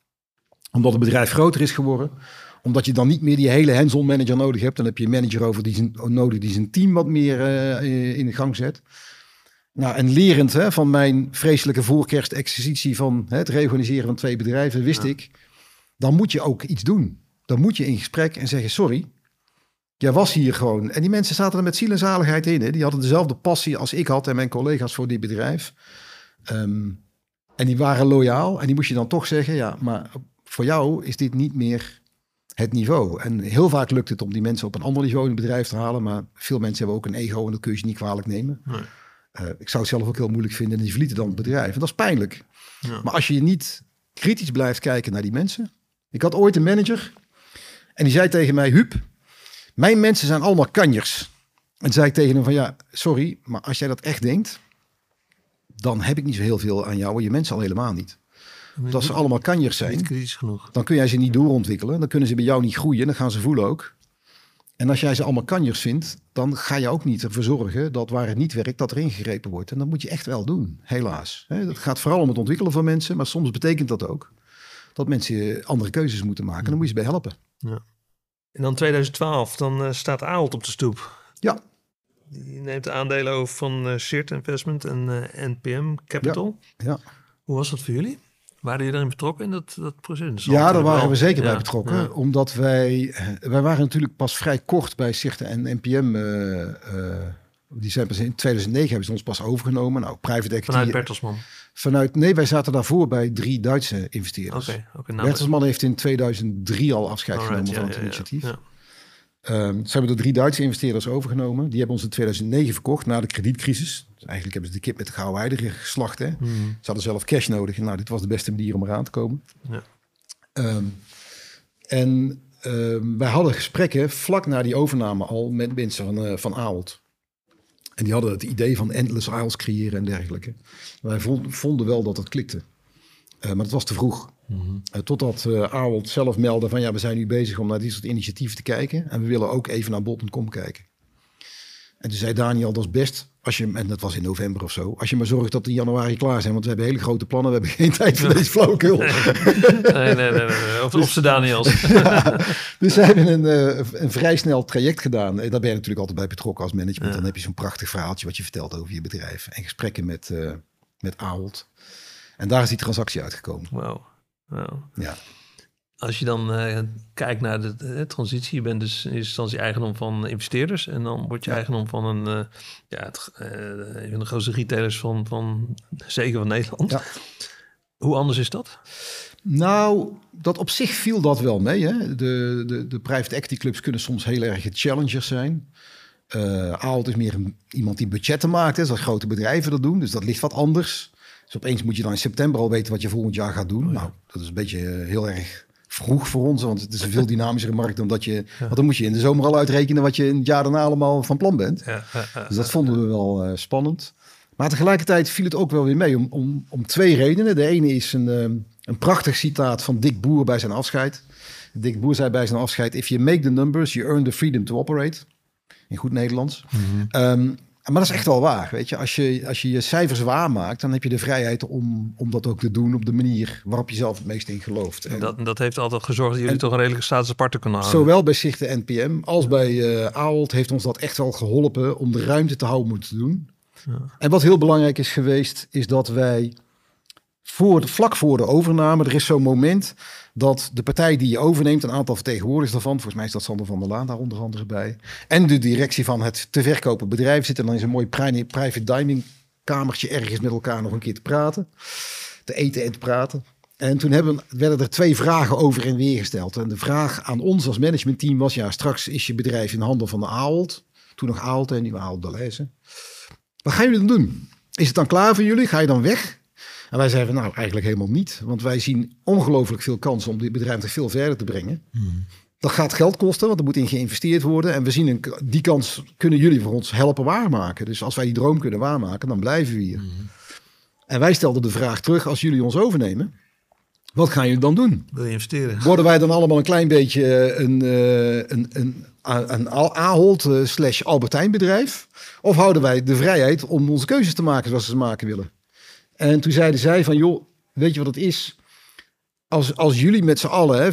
Omdat het bedrijf groter is geworden, omdat je dan niet meer die hele hands-on manager nodig hebt. Dan heb je een manager over die zijn, nodig die zijn team wat meer uh, in de gang zet. Nou, en lerend hè, van mijn vreselijke voorkerstexercitie van hè, het reorganiseren van twee bedrijven, wist ik, dan moet je ook iets doen. Dan moet je in gesprek en zeggen, sorry, jij was hier gewoon. En die mensen zaten er met ziel en zaligheid in. Hè. Die hadden dezelfde passie als ik had en mijn collega's voor dit bedrijf. Ehm, en die waren loyaal. En die moest je dan toch zeggen, ja, maar voor jou is dit niet meer het niveau. En heel vaak lukt het om die mensen op een ander niveau in het bedrijf te halen. Maar veel mensen hebben ook een ego en dat kun je niet kwalijk nemen. Nee. Uh, ik zou het zelf ook heel moeilijk vinden en die verlieten dan het bedrijf. En dat is pijnlijk. Ja. Maar als je niet kritisch blijft kijken naar die mensen. Ik had ooit een manager en die zei tegen mij, Huub, mijn mensen zijn allemaal kanjers. En zei ik tegen hem van ja, sorry, maar als jij dat echt denkt, dan heb ik niet zo heel veel aan jou en je mensen al helemaal niet. Want als ze allemaal kanjers zijn, dan kun jij ze niet doorontwikkelen. Dan kunnen ze bij jou niet groeien. Dan gaan ze voelen ook. En als jij ze allemaal kanjers vindt, dan ga je ook niet ervoor zorgen dat waar het niet werkt, dat er ingegrepen wordt. En dat moet je echt wel doen, helaas. Dat gaat vooral om het ontwikkelen van mensen, maar soms betekent dat ook dat mensen andere keuzes moeten maken. En dan moet je ze bij helpen. Ja. En dan 2012, dan uh, staat Aalt op de stoep. Ja. Die neemt de aandelen over van uh, Shirt Investment en uh, eh, NPM Capital. Ja. ja. Hoe was dat voor jullie? Waren jullie erin betrokken in dat, dat proces? ja, daar waren we zeker bij betrokken. Omdat wij, eh, wij waren natuurlijk pas vrij kort bij Zichten en NPM. Uh, uh, die zijn pas in 2009 hebben ze ons pas overgenomen. Nou, private equity. Vanuit Bertelsmann? Vanuit, nee, wij zaten daarvoor bij drie Duitse investeerders. Oké, okay, okay, Bertelsmann heeft in 2003 al afscheid genomen van het initiatief. Ja, Um, ze hebben de drie Duitse investeerders overgenomen. Die hebben ons in 2009 verkocht na de kredietcrisis. Dus eigenlijk hebben ze de kip met de gouden geslacht. Hè? Hmm. Ze hadden zelf cash nodig. Nou, dit was de beste manier om eraan te komen. Ja. Um, en um, wij hadden gesprekken vlak na die overname al met mensen van, uh, van. En die hadden het idee van endless aisles creëren en dergelijke. Wij vonden wel dat het klikte. Uh, maar het was te vroeg. Mm -hmm. uh, totdat uh, zelf meldde van ja, we zijn nu bezig om naar dit soort initiatieven te kijken. En we willen ook even naar bol.com kijken. En toen zei Daniel, dat is best, als je, en dat was in november of zo, als je maar zorgt dat in januari klaar zijn. Want we hebben hele grote plannen, we hebben geen tijd voor deze flauwekul. Nee, nee, nee. Of, dus, of Daniels. ja, dus we hebben een, uh, een vrij snel traject gedaan. En daar ben je natuurlijk altijd bij betrokken als management. Ja. Dan heb je zo'n prachtig verhaaltje wat je vertelt over je bedrijf. En gesprekken met, uh, met Ahold. En daar is die transactie uitgekomen. Wow. Ja. Als je dan uh, kijkt naar de, de, transitie, je bent dus in eerste instantie eigendom van investeerders en dan word je ja. eigendom van een, uh, ja, het, uh, een van de grootste retailers van, van zeker van Nederland. Ja. Hoe anders is dat? Nou, dat op zich viel dat wel mee. Hè? De, de, de private equity clubs kunnen soms heel erg challengers zijn. Uh, Aalt is meer een, iemand die budgetten maakt, hè, zoals grote bedrijven dat doen. Dus dat ligt wat anders. Dus opeens moet je dan in september al weten wat je volgend jaar gaat doen. Oh, ja. Nou, dat is een beetje heel erg vroeg voor ons, want het is een veel dynamischere markt dan dat je. Want dan moet je in de zomer al uitrekenen wat je in het jaar daarna allemaal van plan bent. Dus dat vonden we wel uh, spannend. Maar tegelijkertijd viel het ook wel weer mee om, om, om twee redenen. De ene is een, um, een prachtig citaat van Dick Boer bij zijn afscheid. Dick Boer zei bij zijn afscheid: If you make the numbers, you earn the freedom to operate. In goed Nederlands. Mm -hmm. um, maar dat is echt wel waar. Weet je, als je als je, je cijfers waarmaakt, dan heb je de vrijheid om, om dat ook te doen op de manier waarop je zelf het meest in gelooft. En dat, dat heeft altijd gezorgd dat jullie en, toch een redelijke status aparte kunnen houden. Zowel bij Zichten NPM als bij uh, Ahold heeft ons dat echt wel geholpen om de ruimte te houden moeten doen. Ja. En wat heel belangrijk is geweest, is dat wij voor, vlak voor de overname, er is zo'n moment dat de partij die je overneemt, een aantal vertegenwoordigers daarvan, volgens mij is dat Sander van der Laan daar onder andere bij, en de directie van het te verkopen bedrijf zitten dan in zo'n mooi private dining kamertje ergens met elkaar nog een keer te praten, te eten en te praten. En toen hebben, werden er twee vragen over en weer gesteld. En de vraag aan ons als managementteam was, ja, straks is je bedrijf in handen van de Ahold, toen nog Ahold en nu Ahold. Wat gaan jullie dan doen? Is het dan klaar voor jullie? Ga je dan weg? En wij zeiden, nou eigenlijk helemaal niet. Want wij zien ongelooflijk veel kansen om dit bedrijf nog veel verder te brengen. Hmm. Dat gaat geld kosten, want er moet in geïnvesteerd worden. En we zien een, die kans kunnen jullie voor ons helpen waarmaken. Dus als wij die droom kunnen waarmaken, dan blijven we hier. Hmm. En wij stelden de vraag terug, als jullie ons overnemen, wat gaan jullie dan doen? Wil je investeren? Worden wij dan allemaal een klein beetje een, een, een, een Ahold slash Albertijn bedrijf? Of houden wij de vrijheid om onze keuzes te maken zoals ze ze maken willen? En toen zeiden zij van, joh, weet je wat het is? Als, als jullie met z'n allen, hè,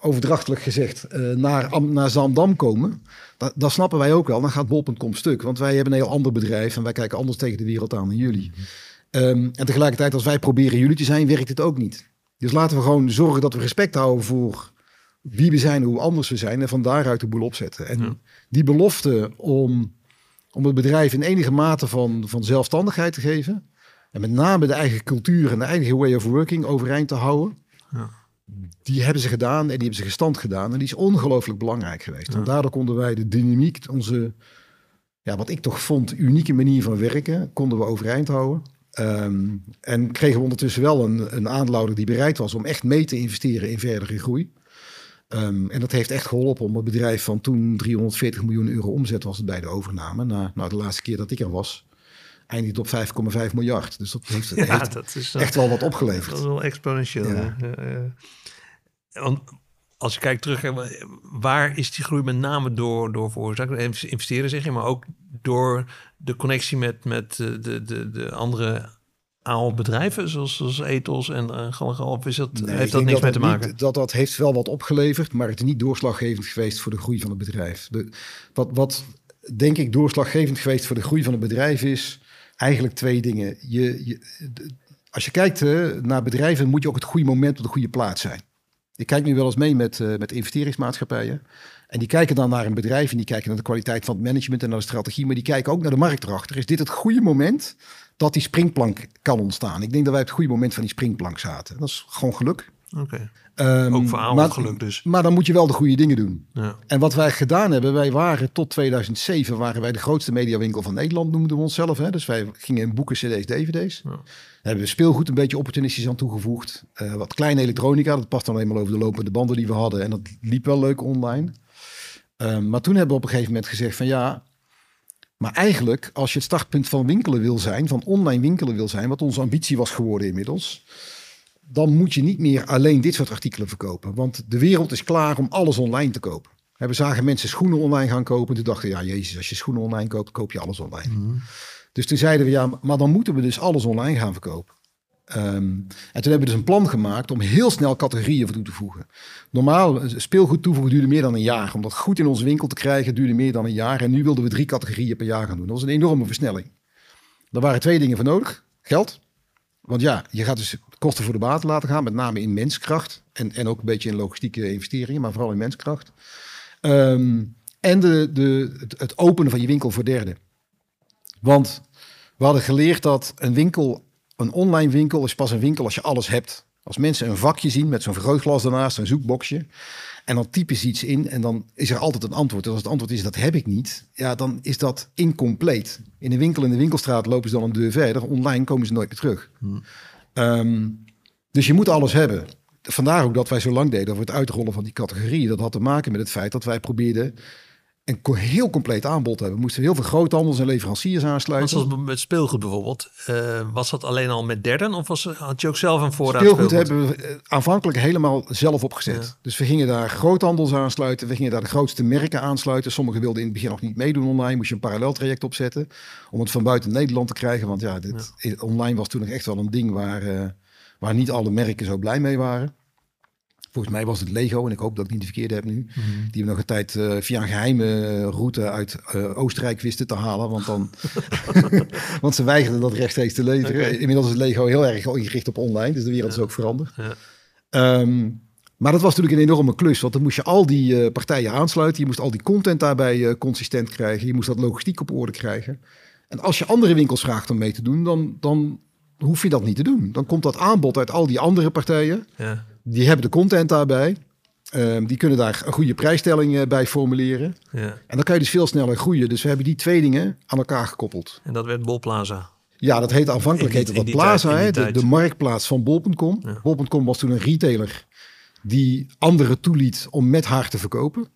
overdrachtelijk gezegd, uh, naar, naar Zandam komen, dat, dat, snappen wij ook wel. Dan gaat bol.com stuk, want wij hebben een heel ander bedrijf en wij kijken anders tegen de wereld aan dan jullie. Um, en tegelijkertijd, als wij proberen jullie te zijn, werkt het ook niet. Dus laten we gewoon zorgen dat we respect houden voor wie we zijn, hoe anders we zijn en van daaruit de boel opzetten. En ja. die belofte om, om het bedrijf in enige mate van, van zelfstandigheid te geven, en met name de eigen cultuur en de eigen way of working overeind te houden. Ja. Die hebben ze gedaan en die hebben ze gestand gedaan. En die is ongelooflijk belangrijk geweest. Ja. En daardoor konden wij de dynamiek, onze, ja, wat ik toch vond, unieke manier van werken, konden we overeind houden. Um, en kregen we ondertussen wel een, een aanlouder die bereid was om echt mee te investeren in verdere groei. Um, en dat heeft echt geholpen om het bedrijf van toen 340 miljoen euro omzet was het bij de overname. Na, nou, de laatste keer dat ik er was, eindigt op 5,5 miljard. Dus dat heeft, ja, heeft dat is, echt wel wat opgeleverd. Dat is wel exponentieel. Ja. want als je kijkt terug, waar is die groei met name door, door veroorzaakt? Investeren zeg je, maar ook door de connectie met, met de, de, de andere bedrijven zoals, zoals Ethos en uh, is dat, nee, heeft dat niks mee te maken? Niet, dat, dat heeft wel wat opgeleverd, maar het is niet doorslaggevend geweest voor de groei van het bedrijf. De, wat, wat denk ik doorslaggevend geweest voor de groei van het bedrijf is eigenlijk twee dingen. Je, je als je kijkt uh, naar bedrijven, moet je ook het goede moment op de goede plaats zijn. Ik kijk nu wel eens mee met, uh, met investeringsmaatschappijen. En die kijken dan naar een bedrijf en die kijken naar de kwaliteit van het management en naar de strategie. Maar die kijken ook naar de markt erachter. Is dit het goede moment dat die springplank kan ontstaan? Ik denk dat wij op het goede moment van die springplank zaten. Dat is gewoon geluk. Oké. Um, ook voor maar, geluk dus. Maar dan moet je wel de goede dingen doen. Ja. En wat wij gedaan hebben, wij waren tot 2007 waren wij de grootste mediawinkel van Nederland, noemden we onszelf. Hè? Dus wij gingen in boeken, cd's, dvd's. Ja. Hebben we speelgoed een beetje opportunistisch aan toegevoegd. Uh, wat kleine elektronica, dat past dan eenmaal over de lopende banden die we hadden. En dat liep wel leuk online. Um, maar toen hebben we op een gegeven moment gezegd van ja, Maar eigenlijk, als je het startpunt van winkelen wil zijn, van online winkelen wil zijn, wat onze ambitie was geworden inmiddels, dan moet je niet meer alleen dit soort artikelen verkopen. Want de wereld is klaar om alles online te kopen. We zagen mensen schoenen online gaan kopen. Toen dachten ja, jezus, als je schoenen online koopt, koop je alles online. Mhm. Dus toen zeiden we, ja, maar dan moeten we dus alles online gaan verkopen. Ehm, en toen hebben we dus een plan gemaakt om heel snel categorieën voor toe te voegen. Normaal, eh, speelgoed toevoegen duurde meer dan een jaar. Om dat goed in onze winkel te krijgen duurde meer dan een jaar. En nu wilden we drie categorieën per jaar gaan doen. Dat was een enorme versnelling. Daar waren twee dingen voor nodig. Geld. Want ja, je gaat dus kosten voor de baten laten gaan. Met name in menskracht. En, en ook een beetje in logistieke investeringen. Maar vooral in menskracht. Ehm, en de, de, het openen van je winkel voor derden. Want we hadden geleerd dat een winkel, een online winkel, is pas een winkel als je alles hebt. Als mensen een vakje zien met zo'n vergrootglas daarnaast, een zoekboxje. En dan typen ze iets in en dan is er altijd een antwoord. Dus als het antwoord is dat heb ik niet, ja, dan is dat incompleet. In een winkel in de winkelstraat lopen ze dan een deur verder. Online komen ze nooit meer terug. Ehm, dus je moet alles hebben. Vandaar ook dat wij zo lang deden over het uitrollen van die categorieën. Dat had te maken met het feit dat wij probeerden een heel compleet aanbod hebben. We moesten heel veel groothandels en leveranciers aansluiten. Zoals met speelgoed bijvoorbeeld. Uh, was dat alleen al met derden of was, had je ook zelf een voorraad speelgoed? hebben we eh, aanvankelijk helemaal zelf opgezet. Dus we gingen daar groothandels aansluiten. We gingen daar de grootste merken aansluiten. Sommigen wilden in het begin nog niet meedoen online. Moest je een parallel traject opzetten om het van buiten Nederland te krijgen. Want ja, dit, online was toen nog echt wel een ding waar, uh, waar niet alle merken zo blij mee waren. Volgens mij was het Lego, en ik hoop dat ik niet de verkeerde heb nu. Mhm. Die we nog een tijd uh, via een geheime route uit uh, Oostenrijk wisten te halen. Want, dan want ze weigerden dat rechtstreeks te leveren. Inmiddels is Lego heel erg ingericht op online, dus de wereld is ook veranderd. Ja. Ehm, maar dat was natuurlijk een enorme klus, want dan moest je al die uh, partijen aansluiten. Je moest al die content daarbij consistent krijgen. Je moest dat logistiek op orde krijgen. En als je andere winkels vraagt om mee te doen, dan, dan hoef je dat niet te doen. Dan komt dat aanbod uit al die andere partijen. Ja. Die hebben de content daarbij. Um, die kunnen daar een goede prijsstelling uh, bij formuleren. Ja. En dan kan je dus veel sneller groeien. Dus we hebben die twee dingen aan elkaar gekoppeld. En dat werd Bolplaza. Ja, dat heette aanvankelijk heette dat Plaza, de, de, marktplaats van Bol.com. Ja. Bol.com was toen een retailer die anderen toeliet om met haar te verkopen.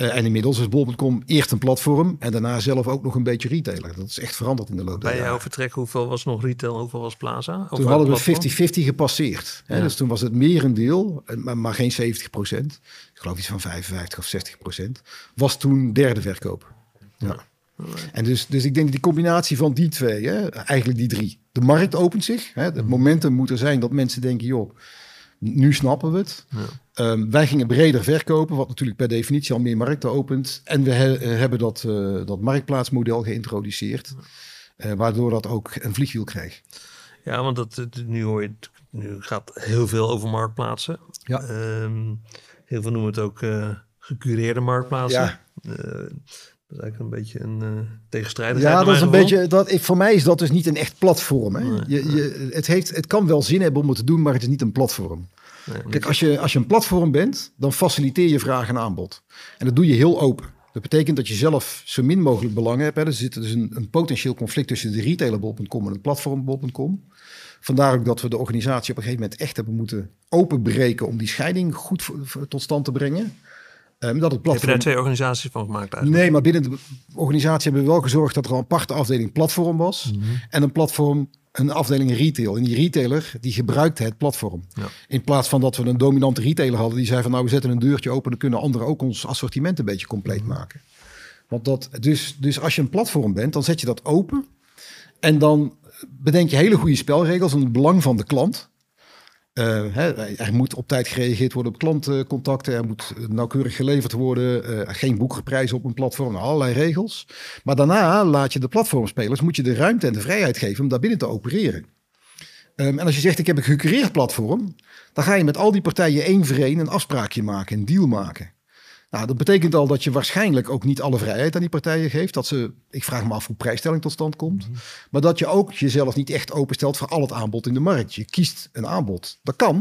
Uh, en inmiddels is bol.com eerst een platform en daarna zelf ook nog een beetje retailer. Dat is echt veranderd in de loop der Bij jouw vertrek, hoeveel was nog retail, hoeveel was Plaza? Toen hadden we 50-50 gepasseerd. Hè? Dus toen was het merendeel, maar, maar geen 70 procent. Ik geloof iets van 55 of 60 procent. Was toen derde verkoop. Ja. En dus, dus ik denk dat die combinatie van die twee, hè, eigenlijk die drie. De markt opent zich. Hè, het mhm. momentum moet er zijn dat mensen denken, joh, nu snappen we het. Ja. Ehm, wij gingen breder verkopen, wat natuurlijk per definitie al meer markten opent. En we eh, hebben dat, uh, dat marktplaatsmodel geïntroduceerd, uh, waardoor dat ook een vliegwiel kreeg. Ja, want dat, nu hoor je, nu gaat heel veel over marktplaatsen. Ja. Um, heel veel noemen het ook gecureerde marktplaatsen. Ja. Dat is eigenlijk een beetje een uh, tegenstrijdigheid. Ja, dat is een beetje. Dat, voor mij is dat dus niet een echt platform. Hè? Je, je, het, heeft, het kan wel zin hebben om het te doen, maar het is niet een platform. Kijk, als je, als je een platform bent, dan faciliteer je vraag en aanbod. En dat doe je heel open. Dat betekent dat je zelf zo min mogelijk belang hebt. Hè. Er zit dus een, een potentieel conflict tussen de retailerbol.com en het platformbol.com. Vandaar ook dat we de organisatie op een gegeven moment echt hebben moeten openbreken om die scheiding goed tot stand te brengen. Um, dat het platform... Heb je daar twee organisaties van gemaakt eigenlijk? Nee, maar binnen de organisatie hebben we wel gezorgd dat er een aparte afdeling platform was. Mhm. En een platform, een afdeling retail. En die retailer, die gebruikte het platform. Ja. In plaats van dat we een dominante retailer hadden die zei van nou we zetten een deurtje open, dan kunnen anderen ook ons assortiment een beetje compleet mhm. maken. Want dat, dus, dus als je een platform bent, dan zet je dat open. En dan bedenk je hele goede spelregels en het belang van de klant. Uh, er moet op tijd gereageerd worden op klantcontacten. Er moet nauwkeurig geleverd worden. Uh, geen boekgeprijs op een platform. Allerlei regels. Maar daarna laat je de platformspelers moet je de ruimte en de vrijheid geven om daar binnen te opereren. Um, en als je zegt ik heb een gecureerd platform. Dan ga je met al die partijen één voor één een afspraakje maken. Een deal maken. Nou, dat betekent al dat je waarschijnlijk ook niet alle vrijheid aan die partijen geeft. Dat ze, ik vraag me af hoe prijsstelling tot stand komt. Mhm. Maar dat je ook jezelf niet echt openstelt voor al het aanbod in de markt. Je kiest een aanbod. Dat kan,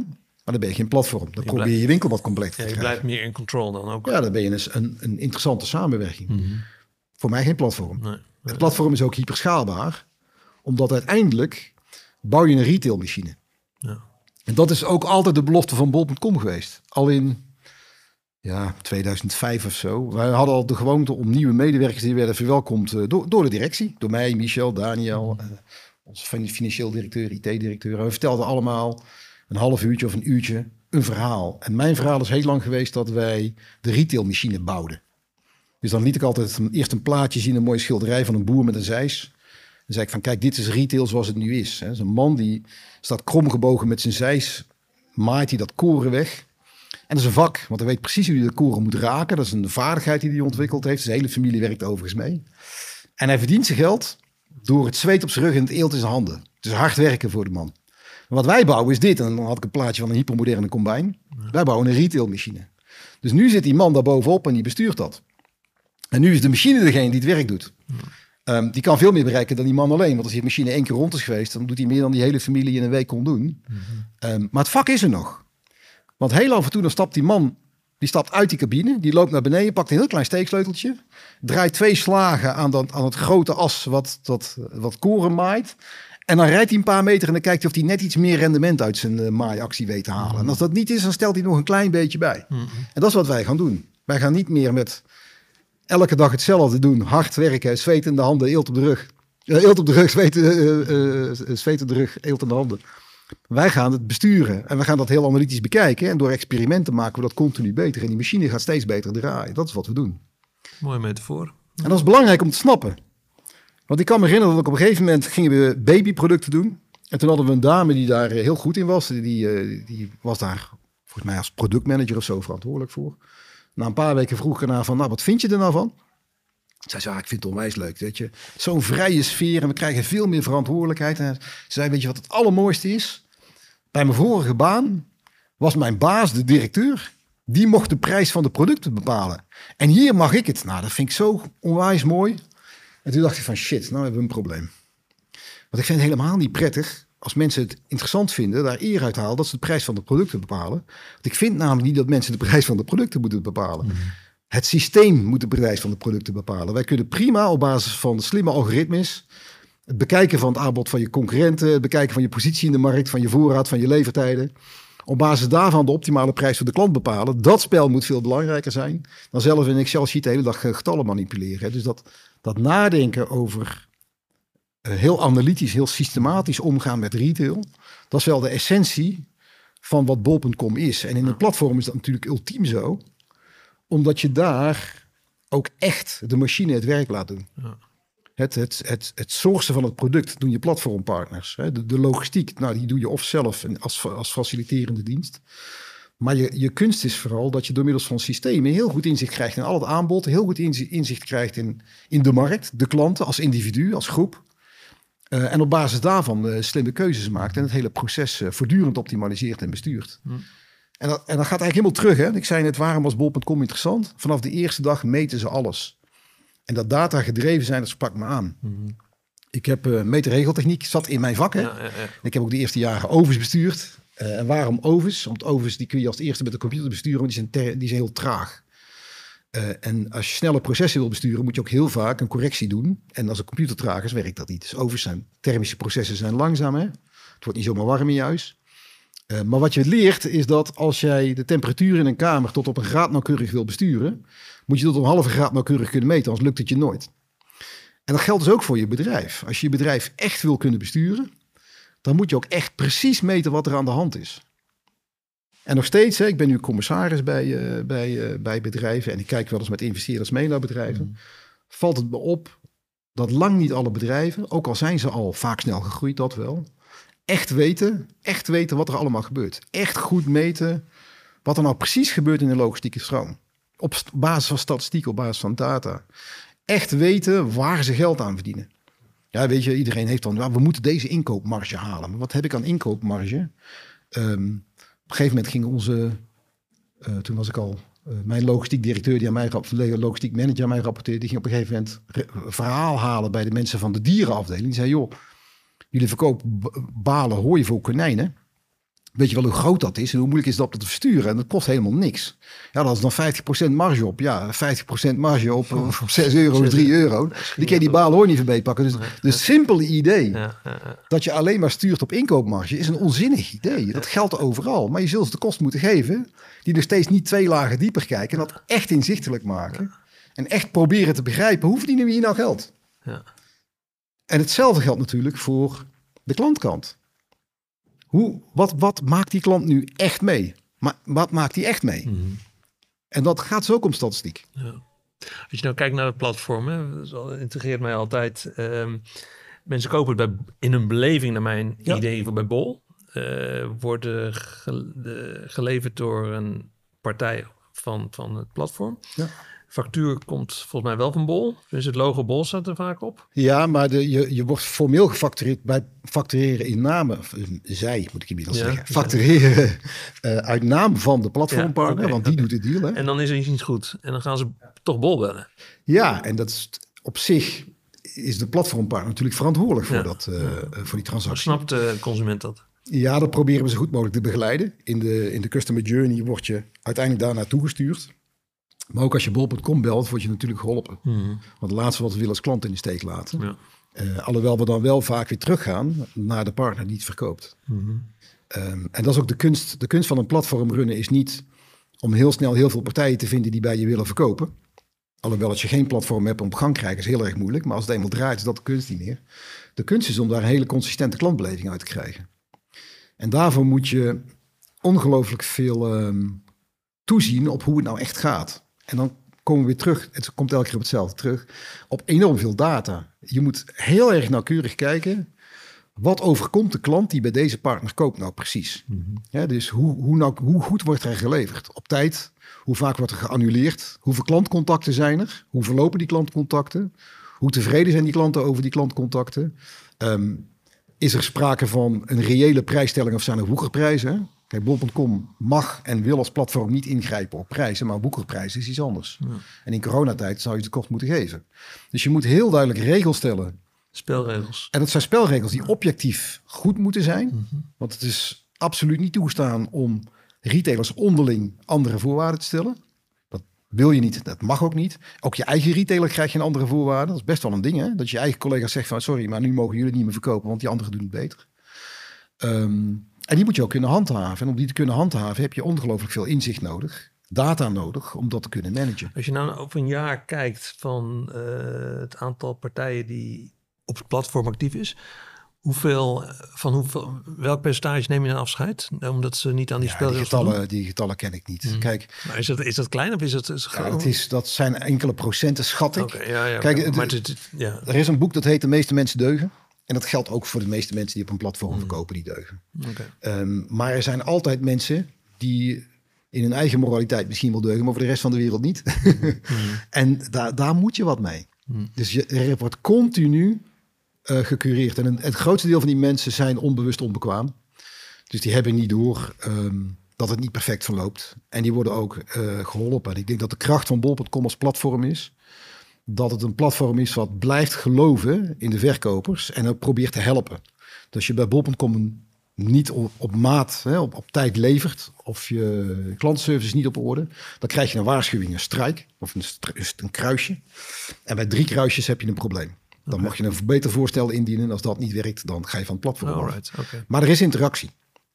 maar dan ben je geen platform. Dan probeer je je winkel wat compleet te ja, Je blijft meer in control dan ook. Ja, dan ben je dus een, een interessante samenwerking. Mhm. Voor mij geen platform. Nee, Het platform is ook hyperschaalbaar. Omdat uiteindelijk bouw je een retailmachine. Ja. En dat is ook altijd de belofte van bol.com geweest. Al in ja, 2005 of zo. Wij hadden al de gewoonte om nieuwe medewerkers die werden verwelkomd uh, door, door de directie. Door mij, Michel, Daniel, uh, onze financieel directeur, IT-directeur. We vertelden allemaal een half uurtje of een uurtje een verhaal. En mijn verhaal is heel lang geweest dat wij de retailmachine bouwden. Dus dan liet ik altijd eerst een plaatje zien, een mooie schilderij van een boer met een zeis. Dan zei ik van, kijk, dit is retail zoals het nu is. Hè. een man die staat kromgebogen met zijn zeis, maait hij dat koren weg. En dat is een vak, want hij weet precies hoe hij de koren moet raken. Dat is een vaardigheid die hij ontwikkeld heeft. Zijn hele familie werkt overigens mee. En hij verdient zijn geld door het zweet op zijn rug en het eelt in zijn handen. Is hard werken voor de man. wat wij bouwen is dit. En dan had ik een plaatje van een hypermoderne combine. Wij bouwen een retailmachine. Dus nu zit die man daar bovenop en die bestuurt dat. En nu is de machine degene die het werk doet. Ehm, die kan veel meer bereiken dan die man alleen. Want als die machine één keer rond is geweest, dan doet hij meer dan die hele familie in een week kon doen. Ehm, maar het vak is er nog. Want heel af en toe dan stapt die man, die stapt uit die cabine, die loopt naar beneden, pakt een heel klein steeksleuteltje, draait twee slagen aan, dat, aan het grote as wat, dat, wat koren maait. En dan rijdt hij een paar meter en dan kijkt hij of hij net iets meer rendement uit zijn uh, maaiactie weet te halen. En als dat niet is, dan stelt hij nog een klein beetje bij. En dat is wat wij gaan doen. Wij gaan niet meer met elke dag hetzelfde doen. Hard werken, zweet in de handen, eelt op de rug. Uh, eelt op de rug, zweet, uh, zweet in de rug, eelt in de handen. Wij gaan het besturen en we gaan dat heel analytisch bekijken. En door experimenten maken we dat continu beter. En die machine gaat steeds beter draaien. Dat is wat we doen. Mooie metafoor. En dat is belangrijk om te snappen. Want ik kan me herinneren dat ik op een gegeven moment gingen we babyproducten doen. En toen hadden we een dame die daar heel goed in was. Die, die was daar volgens mij als productmanager of zo verantwoordelijk voor. Na een paar weken vroeg ik ernaar van, nou, wat vind je er nou van? Zij zei, ah, ik vind het onwijs leuk, weet je. Zo'n vrije sfeer en we krijgen veel meer verantwoordelijkheid. En ze zei, weet je wat het allermooiste is? Bij mijn vorige baan was mijn baas, de directeur, die mocht de prijs van de producten bepalen. En hier mag ik het. Nou, dat vind ik zo onwijs mooi. En toen dacht ik van, shit, nou hebben we een probleem. Want ik vind het helemaal niet prettig als mensen het interessant vinden, daar eer uit halen dat ze de prijs van de producten bepalen. Want ik vind namelijk niet dat mensen de prijs van de producten moeten bepalen. Mhm. Het systeem moet de prijs van de producten bepalen. Wij kunnen prima op basis van slimme algoritmes het bekijken van het aanbod van je concurrenten, het bekijken van je positie in de markt, van je voorraad, van je levertijden. Op basis daarvan de optimale prijs voor de klant bepalen. Dat spel moet veel belangrijker zijn dan zelf in Excel-sheet de hele dag eh, getallen manipuleren. Dus dat, dat nadenken over eh, heel analytisch, heel systematisch omgaan met retail. Dat is wel de essentie van wat bol.com is. En in een platform is dat natuurlijk ultiem zo. Omdat je daar ook echt de machine het werk laat doen. Ja. Het, het, het, het sourcen van het product doen je platformpartners. De, de logistiek, nou, die doe je of zelf als, als faciliterende dienst. Maar je, je kunst is vooral dat je door middels van systemen heel goed inzicht krijgt in al het aanbod, heel goed inzicht krijgt in, in de markt, de klanten als individu, als groep. Uh, en op basis daarvan uh, slimme keuzes maakt en het hele proces uh, voortdurend optimaliseert en bestuurt. Hm. En, dat, en dat gaat eigenlijk helemaal terug. Hè? Ik zei net, waarom was bol.com interessant? Vanaf de eerste dag meten ze alles. En dat data gedreven zijn, dat sprak me aan. Hm. Ik heb uh, meterregeltechniek, zat in mijn vak. Hè? Ja, ja, ja. Ik heb ook de eerste jaren ovens bestuurd. en waarom ovens? Want ovens die kun je als eerste met de computer besturen, want die zijn, die zijn heel traag. Uh, en als je snelle processen wil besturen, moet je ook heel vaak een correctie doen. En als een computer traag is, werkt dat niet. Dus overigens zijn thermische processen zijn langzaam. Hè? Het wordt niet zomaar warm in je huis. Uh, maar wat je leert is dat als jij de temperatuur in een kamer tot op een graad nauwkeurig wil besturen, moet je tot een halve graad nauwkeurig kunnen meten, anders lukt het je nooit. En dat geldt dus ook voor je bedrijf. Als je je bedrijf echt wil kunnen besturen, dan moet je ook echt precies meten wat er aan de hand is. En nog steeds, hè, ik ben nu commissaris bij, uh, bij, uh, bij bedrijven en ik kijk wel eens met investeerders mee naar bedrijven. Mm. Valt het me op dat lang niet alle bedrijven, ook al zijn ze al vaak snel gegroeid, dat wel, echt weten, echt weten wat er allemaal gebeurt. Echt goed meten wat er nou precies gebeurt in de logistieke stroom. Op basis van statistiek, op basis van data. Echt weten waar ze geld aan verdienen. Ja, weet je, iedereen heeft dan, we moeten deze inkoopmarge halen. Maar wat heb ik aan inkoopmarge? Um, een gegeven moment ging onze, uh, toen was ik al, uh, mijn logistiek directeur die aan mij, logistiek manager aan mij rapporteerde, die ging op een gegeven moment verhaal halen bij de mensen van de dierenafdeling. Die zei, joh, jullie verkopen balen hooi voor konijnen. Weet je wel hoe groot dat is en hoe moeilijk is dat te versturen? En dat kost helemaal niks. Ja, dat is dan 50% marge op. Ja, 50% marge op, op 6 euro, 3 euro. Die kun je die baal hoor niet van pakken. Dus het simpele idee dat je alleen maar stuurt op inkoopmarge is een onzinnig idee. Dat geldt overal. Maar je zult ze de kost moeten geven die nog steeds niet twee lagen dieper kijken en dat echt inzichtelijk maken. En echt proberen te begrijpen hoe verdienen we hier nou geld? Ja. En hetzelfde geldt natuurlijk voor de klantkant. Hoe, wat, wat maakt die klant nu echt mee? Maar wat maakt die echt mee? Mhm. En dat gaat zo ook om statistiek. Ja. Als je nou kijkt naar het platform, hè, dat integreert mij altijd. Ehm, mensen kopen het bij, in een beleving, naar mijn idee, voor bij Bol. Uh, worden geleverd door een partij van, van het platform. Ja. Factuur komt volgens mij wel van Bol. Dus het logo Bol staat er vaak op. Ja, maar de, je, je wordt formeel gefactureerd bij factureren in naam, zij moet ik inmiddels ja, zeggen, factureren uh, uit naam van de platformpartner, want die doet het deal. Hè? En dan is er iets goed. En dan gaan ze toch Bol bellen. Ja, en dat is op zich is de platformpartner natuurlijk verantwoordelijk voor, dat, uh, voor die transactie. snapt de consument dat? Ja, dat proberen we zo goed mogelijk te begeleiden. In de, in de customer journey word je uiteindelijk daar naartoe gestuurd. Maar ook als je bol.com belt, word je natuurlijk geholpen. Mhm. Want het laatste wat we willen als klant in de steek laten. Ja. Uh, alhoewel we dan wel vaak weer teruggaan naar de partner die het verkoopt. Mhm. Ehm, en dat is ook de kunst. De kunst van een platform runnen is niet om heel snel heel veel partijen te vinden die bij je willen verkopen. Alhoewel als je geen platform hebt om op gang te krijgen, is heel erg moeilijk. Maar als het eenmaal draait, is dat de kunst niet meer. De kunst is om daar een hele consistente klantbeleving uit te krijgen. En daarvoor moet je ongelooflijk veel ehm, toezien op hoe het nou echt gaat. En dan komen we weer terug, het komt elke keer op hetzelfde terug, op enorm veel data. Je moet heel erg nauwkeurig kijken, wat overkomt de klant die bij deze partner koopt nou precies? ja, dus hoe, hoe, nou, hoe goed wordt er geleverd? Op tijd? Hoe vaak wordt er geannuleerd? Hoeveel klantcontacten zijn er? Hoe verlopen die klantcontacten? Hoe tevreden zijn die klanten over die klantcontacten? Ehm, is er sprake van een reële prijsstelling of zijn er woekerprijzen? Kijk, bol.com mag en wil als platform niet ingrijpen op prijzen, maar boekerprijs is iets anders. Ja. En in coronatijd zou je de kost moeten geven. Dus je moet heel duidelijk regels stellen. Spelregels. En dat zijn spelregels die objectief goed moeten zijn. Mhm. Want het is absoluut niet toegestaan om retailers onderling andere voorwaarden te stellen. Dat wil je niet, dat mag ook niet. Ook je eigen retailer krijg je een andere voorwaarden. Dat is best wel een ding, hè? Dat je eigen collega's zegt van sorry, maar nu mogen jullie niet meer verkopen, want die anderen doen het beter. Um, en die moet je ook kunnen handhaven. En om die te kunnen handhaven heb je ongelooflijk veel inzicht nodig. Data nodig om dat te kunnen managen. Als je nou over een jaar kijkt van uh, het aantal partijen die op het platform actief is. Hoeveel, van hoeveel, welk percentage neem je een afscheid? Omdat ze niet aan die ja, spelregels die getallen, die getallen ken ik niet. Mm. Kijk, maar is dat, is dat klein of is het? Is ja, het is, dat zijn enkele procenten, schat ik. Okay, ja, ja, Kijk, maar het, ja. er is een boek dat heet De meeste mensen deugen. En dat geldt ook voor de meeste mensen die op een platform hmm. verkopen, die deugen. Ehm, maar er zijn altijd mensen die in hun eigen moraliteit misschien wel deugen, maar voor de rest van de wereld niet. Hmm. en daar, daar moet je wat mee. Hmm. Dus je, er wordt continu uh, gecureerd. En het grootste deel van die mensen zijn onbewust onbekwaam. Dus die hebben niet door ehm, dat het niet perfect verloopt. En die worden ook uh, geholpen. En ik denk dat de kracht van bol.com als platform is dat het een platform is wat blijft geloven in de verkopers en ook probeert te helpen. Dus je bij bol.com niet op, op maat, hè, op, op tijd levert, of je klantenservice niet op orde, dan krijg je een waarschuwing, een strijk of een, een kruisje. En bij drie kruisjes heb je een probleem. Dan mag je een beter voorstel indienen. En als dat niet werkt, dan ga je van het platform Alright, Maar er is interactie.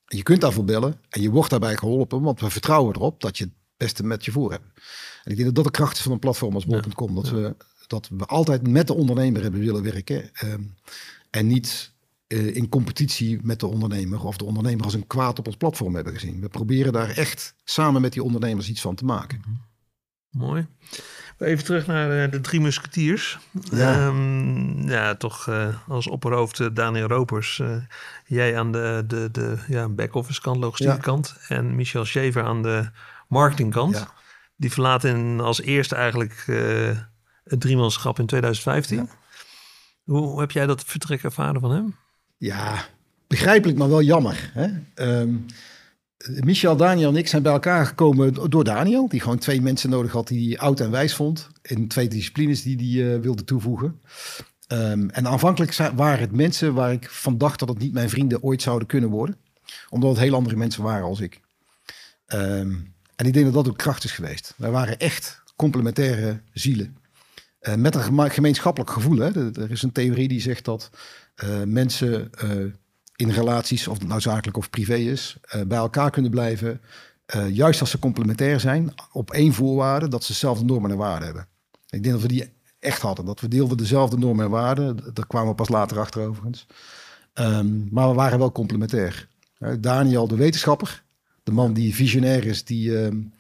Je kunt daarvoor bellen en je wordt daarbij geholpen, want we vertrouwen erop dat je het beste met je voor hebt. En ik denk dat dat de kracht is van een platform als bol.com. dat, we, dat we altijd met de ondernemer hebben willen werken. Ehm, en niet uh, in competitie met de ondernemer of de ondernemer als een kwaad op ons platform hebben gezien. We proberen daar echt samen met die ondernemers iets van te maken. Mhm. Mooi. Even terug naar uh, de drie musketiers. Ja, um, ja toch uh, als opperhoofd Daniel Ropers. jij aan de, de, de ja, back-office kant, logistieke kant. En Michel Schever aan de marketingkant. Ja. Die verlaten als eerste eigenlijk uh, het driemanschap in 2015. Hoe, heb jij dat vertrek ervaren van hem? Ja, begrijpelijk, maar wel jammer. Hè? Um, Michel, Daniel en ik zijn bij elkaar gekomen door Daniel, die gewoon twee mensen nodig had die hij oud en wijs vond. In twee disciplines die hij uh, wilde toevoegen. Um, en aanvankelijk waren het mensen waar ik van dacht dat het niet mijn vrienden ooit zouden kunnen worden. Omdat het heel andere mensen waren als ik. Ehm, en ik denk dat dat ook kracht is geweest. Wij waren echt complementaire zielen. Uh, met een gemeenschappelijk gevoel. Hè. Er is een theorie die zegt dat uh, mensen uh, in relaties, of het nou zakelijk of privé is, bij elkaar kunnen blijven. juist als ze complementair zijn, op één voorwaarde, dat ze dezelfde normen en waarden hebben. Ik denk dat we die echt hadden. Dat we deelden dezelfde normen en waarden. Daar kwamen we pas later achter overigens. Um, maar we waren wel complementair. Daniel, de wetenschapper, de man die visionair is, die um,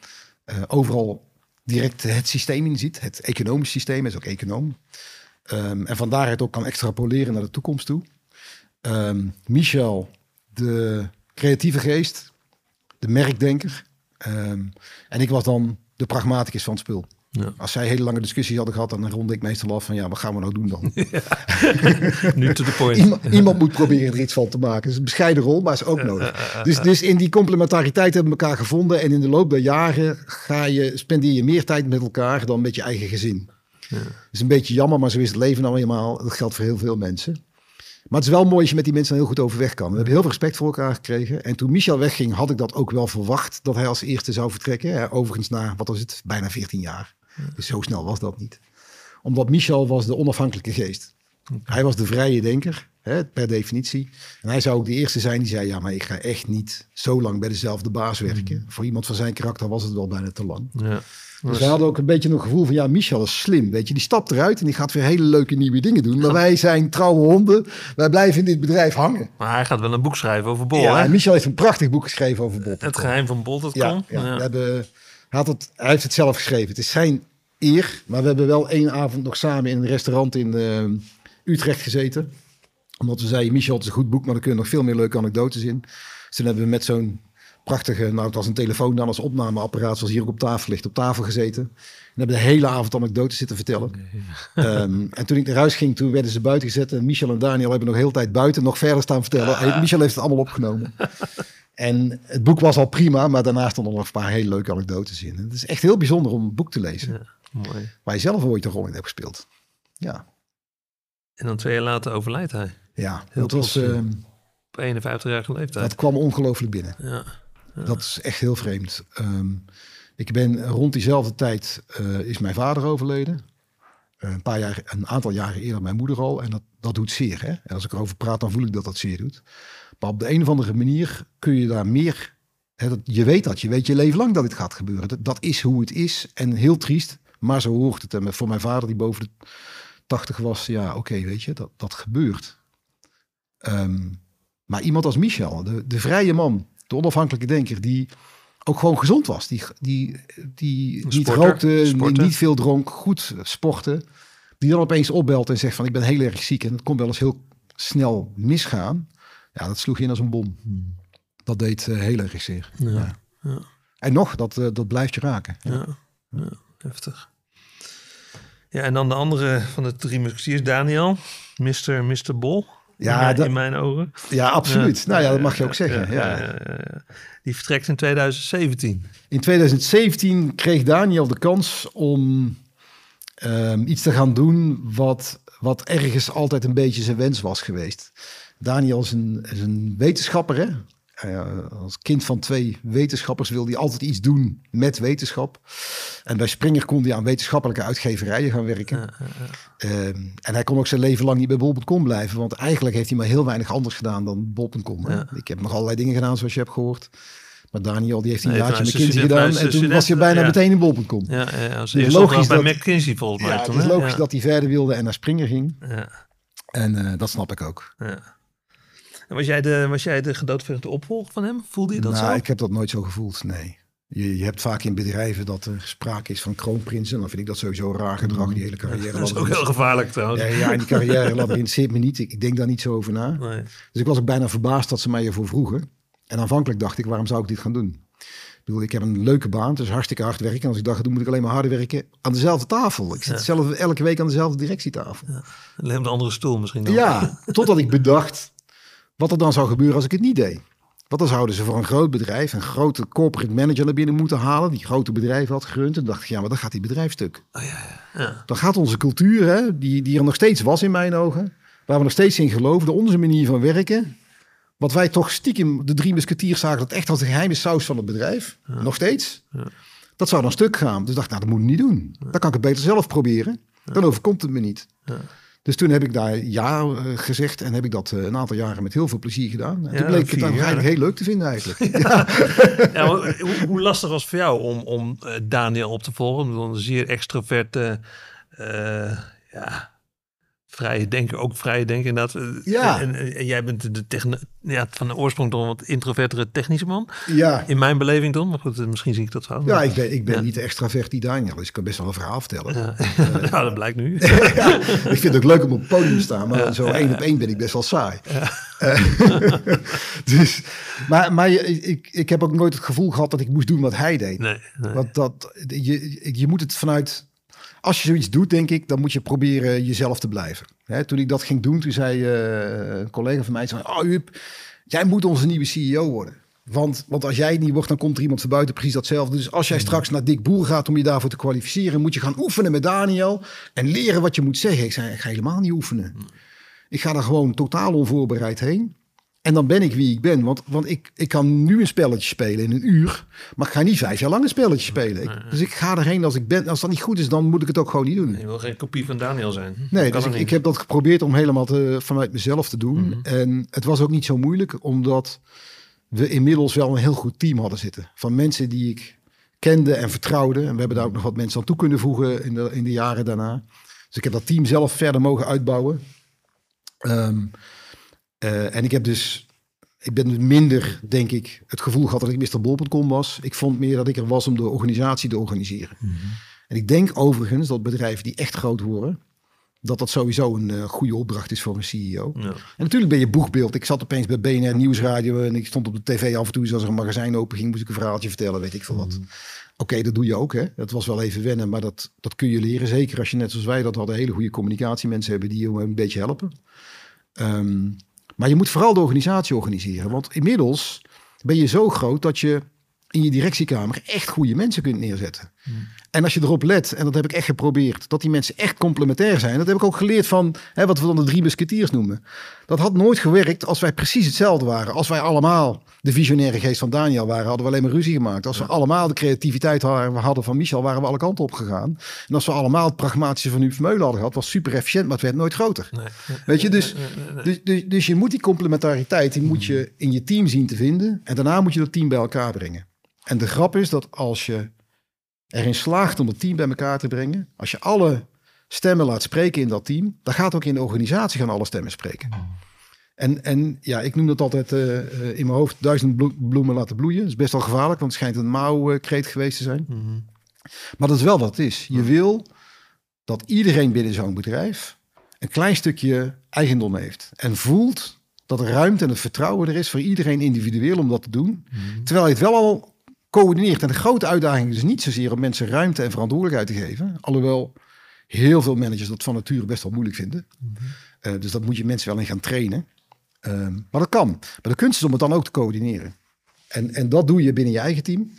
uh, overal direct het systeem inziet. Het economisch systeem is ook econoom. Um, en van daaruit ook kan extrapoleren naar de toekomst toe. Michel, de creatieve geest, de merkdenker. en ik was dan de pragmaticus van het spul. Ja. Als zij hele lange discussies hadden gehad, dan ronde ik meestal af van ja, wat gaan we nou doen dan? nu to the point. Iemand, iemand, moet proberen er iets van te maken. Het is een bescheiden rol, maar is ook nodig. Dus, dus in die complementariteit hebben we elkaar gevonden. En in de loop der jaren ga je, spendeer je meer tijd met elkaar dan met je eigen gezin. Ja. Dat is een beetje jammer, maar zo is het leven nou eenmaal. Dat geldt voor heel veel mensen. Maar het is wel mooi als je met die mensen heel goed overweg kan. We hebben heel veel respect voor elkaar gekregen. En toen Michel wegging, had ik dat ook wel verwacht. Dat hij als eerste zou vertrekken. Overigens na, wat was het, bijna 14 jaar. Dus zo snel was dat niet. Omdat Michel was de onafhankelijke geest. Hij was de vrije denker, hè, per definitie. En hij zou ook de eerste zijn die zei... ja, maar ik ga echt niet zo lang bij dezelfde baas werken. Mm. Voor iemand van zijn karakter was het wel bijna te lang. Ja. Dus wij hadden ook een beetje een gevoel van... ja, Michel is slim, weet je. Die stapt eruit en die gaat weer hele leuke nieuwe dingen doen. Maar wij zijn trouwe honden. Wij blijven in dit bedrijf hangen. Maar hij gaat wel een boek schrijven over Bol, Ja, Michel heeft een prachtig boek geschreven over Bol. Het geheim van Bol, dat ja, Ja, We hebben had het, hij heeft het zelf geschreven. Het is zijn eer. Maar we hebben wel één avond nog samen in een restaurant in uh, Utrecht gezeten. Omdat we zeiden, Michel, het is een goed boek, maar er kunnen nog veel meer leuke anekdotes in. Dus toen hebben we met zo'n prachtige, nou het was een telefoon dan als opnameapparaat, zoals hier ook op tafel ligt, op tafel gezeten. En hebben de hele avond anekdotes zitten vertellen. um, en toen ik naar huis ging, toen werden ze buiten gezet. En Michel en Daniel hebben nog heel tijd buiten nog verder staan vertellen. Michel heeft het allemaal opgenomen. En het boek was al prima, maar daarna stonden nog een paar hele leuke anekdotes in. het is echt heel bijzonder om een boek te lezen. Ja, mooi. Waar je zelf ooit een rol in hebt gespeeld. Ja. En dan twee jaar later overlijdt hij. Ja, heel dat was... Uh, op 51 jaar leeftijd. Dat kwam ongelooflijk binnen. Ja, Dat is echt heel vreemd. Um, ik ben rond diezelfde tijd uh, is mijn vader overleden. Uh, een paar jaar, een aantal jaren eerder mijn moeder al. En dat, dat doet zeer. Hè? En als ik erover praat, dan voel ik dat dat zeer doet. Maar op de een of andere manier kun je daar meer. Hè, dat, je weet dat, je weet je leven lang dat dit gaat gebeuren. Dat, dat, is hoe het is. En heel triest, maar zo hoort het. En voor mijn vader, die boven de 80 was, ja, oké, weet je, dat, dat gebeurt. Um, maar iemand als Michel, de, de vrije man, de onafhankelijke denker, die ook gewoon gezond was. Die, die, die niet rookte, niet, niet veel dronk, goed sporten. Die dan opeens opbelt en zegt van ik ben heel erg ziek en het komt wel eens heel snel misgaan. Ja, dat sloeg in als een bom. Hmm. Dat deed uh, heel erg zeer. Ja. ja. En nog, dat, uh, dat blijft je raken. Ja. ja. heftig. Ja, en dan de andere van de drie musketiers, Daniel, Mr. Mr. Bol. Ja, in, dat, in mijn ogen. Ja, absoluut. nou ja, dat mag je ook zeggen. Ja, Die vertrekt in 2017. In 2017 kreeg Daniel de kans om um, iets te gaan doen wat, wat ergens altijd een beetje zijn wens was geweest. Daniel is een, is een wetenschapper. Hè? als kind van twee wetenschappers wilde hij altijd iets doen met wetenschap. En bij Springer kon hij aan wetenschappelijke uitgeverijen gaan werken. Ehm, en hij kon ook zijn leven lang niet bij bol.com blijven. Want eigenlijk heeft hij maar heel weinig anders gedaan dan bol.com. Ik heb nog allerlei dingen gedaan zoals je hebt gehoord. Maar Daniel die heeft een nee, jaartje McKinsey gedaan. En toen was hij bijna meteen in bol.com. Ja, ja. Dus logisch dat, bij McKinsey volgens mij. Ja, het is logisch dat hij verder wilde en naar Springer ging. Ja. En uh, dat snap ik ook. Ja. Was jij de, was jij de gedoodverfde opvolger van hem? Voelde je dat nou, zo? ik heb dat nooit zo gevoeld, nee. Je, je, hebt vaak in bedrijven dat er sprake is van kroonprinsen. Dan vind ik dat sowieso raar gedrag, die hele carrière. dat is ook heel gevaarlijk trouwens. Ja, ja en die carrière interesseert me niet. Ik, ik, denk daar niet zo over na. Nee. Dus ik was ook bijna verbaasd dat ze mij ervoor vroegen. En aanvankelijk dacht ik, waarom zou ik dit gaan doen? Ik bedoel, ik heb een leuke baan, dus hartstikke hard werken. En als ik dacht, dan moet ik alleen maar harder werken aan dezelfde tafel. Ik zit zelf elke week aan dezelfde directietafel. Ja. Alleen een andere stoel misschien dan. Ja, totdat ik bedacht, wat er dan zou gebeuren als ik het niet deed. Want dan zouden ze voor een groot bedrijf een grote corporate manager naar binnen moeten halen. Die grote bedrijven had gerund. En dacht ik, ja, maar dan gaat die bedrijf stuk. Oh, ja, ja. ja. Dan gaat onze cultuur, hè, die, die er nog steeds was in mijn ogen. Waar we nog steeds in geloofden. Onze manier van werken wat wij toch stiekem, de drie musketiers zagen dat echt als de geheime saus van het bedrijf. Nog steeds. Ja. Dat zou dan stuk gaan. Dus dacht nou, dat moet ik niet doen. Dan kan ik het beter zelf proberen. Dan overkomt het me niet. Dus toen heb ik daar ja uh, gezegd en heb ik dat uh, een aantal jaren met heel veel plezier gedaan. En toen bleek het dan eigenlijk heel leuk te vinden eigenlijk. ja. ja hoe, hoe, lastig was het voor jou om, om uh, Daniel op te volgen? Een zeer extroverte, ja, vrije denken, ook vrije denken inderdaad. Ja. En, en, jij bent de ja, van de oorsprong toch een wat introvertere technische man. Ja. In mijn beleving dan, maar goed, misschien zie ik dat fout. Ja, ik ben, ik ben niet de extravert die Daniel dus ik kan best wel een verhaal vertellen. Ja, uh, dat blijkt nu. ja, ik vind het ook leuk om op het podium te staan, maar zo één op één ben ik best wel saai. Uh, dus, maar maar ik, ik heb ook nooit het gevoel gehad dat ik moest doen wat hij deed. Nee, nee. Want dat, je, je moet het vanuit als je zoiets doet, denk ik, dan moet je proberen jezelf te blijven. Hè, toen ik dat ging doen, toen zei uh, een collega van mij, zei, oh Huub, jij moet onze nieuwe CEO worden. Want, want als jij het niet wordt, dan komt er iemand van buiten precies datzelfde. Dus als jij straks naar Dick Boer gaat om je daarvoor te kwalificeren, moet je gaan oefenen met Daniel en leren wat je moet zeggen. Ik zei, ik ga helemaal niet oefenen. Ik ga er gewoon totaal onvoorbereid heen. En dan ben ik wie ik ben. Want, want ik, ik kan nu een spelletje spelen in een uur. Maar ik ga niet vijf jaar lang een spelletje spelen. dus ik ga erheen als ik ben. Als dat niet goed is, dan moet ik het ook gewoon niet doen. Je wil geen kopie van Daniel zijn. Nee, dus ik, ik, heb dat geprobeerd om helemaal te, vanuit mezelf te doen. Mhm. En het was ook niet zo moeilijk, omdat we inmiddels wel een heel goed team hadden zitten. Van mensen die ik kende en vertrouwde. En we hebben daar ook nog wat mensen aan toe kunnen voegen in de, in de jaren daarna. Dus ik heb dat team zelf verder mogen uitbouwen. Um, uh, en ik heb dus, ik ben minder, denk ik, het gevoel gehad dat ik Mr. Bol.com was. Ik vond meer dat ik er was om de organisatie te organiseren. Mm -hmm. En ik denk overigens dat bedrijven die echt groot worden, dat dat sowieso een uh, goede opdracht is voor een CEO. Ja. En natuurlijk ben je boegbeeld. Ik zat opeens bij BNR Nieuwsradio en ik stond op de tv af en toe, als er een magazijn open ging, moest ik een verhaaltje vertellen, weet ik veel wat. Mm. Oké, dat doe je ook. Hè? Dat was wel even wennen, maar dat, dat kun je leren. Zeker als je net zoals wij dat hadden, hele goede communicatiemensen hebben die je een beetje helpen. Um, maar je moet vooral de organisatie organiseren. Want inmiddels ben je zo groot dat je in je directiekamer echt goede mensen kunt neerzetten. En als je erop let, en dat heb ik echt geprobeerd, dat die mensen echt complementair zijn. Dat heb ik ook geleerd van hè, wat we dan de drie musketiers noemen. Dat had nooit gewerkt als wij precies hetzelfde waren. Als wij allemaal de visionaire geest van Daniel waren, hadden we alleen maar ruzie gemaakt. Als we allemaal de creativiteit hadden van Michel, waren we alle kanten op gegaan. En als we allemaal het pragmatische van Huub Vermeulen hadden gehad, was super efficiënt, maar het werd nooit groter. Nee. Weet je, dus, dus, dus, dus je moet die complementariteit, die moet je in je team zien te vinden. En daarna moet je dat team bij elkaar brengen. En de grap is dat als je erin slaagt om het team bij elkaar te brengen, als je alle stemmen laat spreken in dat team, dan gaat ook in de organisatie gaan alle stemmen spreken. En, en ja, ik noem dat altijd uh, in mijn hoofd duizend bloemen laten bloeien. Dat is best wel gevaarlijk, want het schijnt een mouwkreet geweest te zijn. Mhm. Maar dat is wel wat het is. Je wil dat iedereen binnen zo'n bedrijf een klein stukje eigendom heeft. En voelt dat er ruimte en het vertrouwen er is voor iedereen individueel om dat te doen. Mhm. Terwijl je het wel al coördineert. En de grote uitdaging is niet zozeer om mensen ruimte en verantwoordelijkheid te geven. Alhoewel heel veel managers dat van nature best wel moeilijk vinden. Mm dus dat moet je mensen wel in gaan trainen. Uh, maar dat kan. Maar de kunst is om het dan ook te coördineren. En, en dat doe je binnen je eigen team.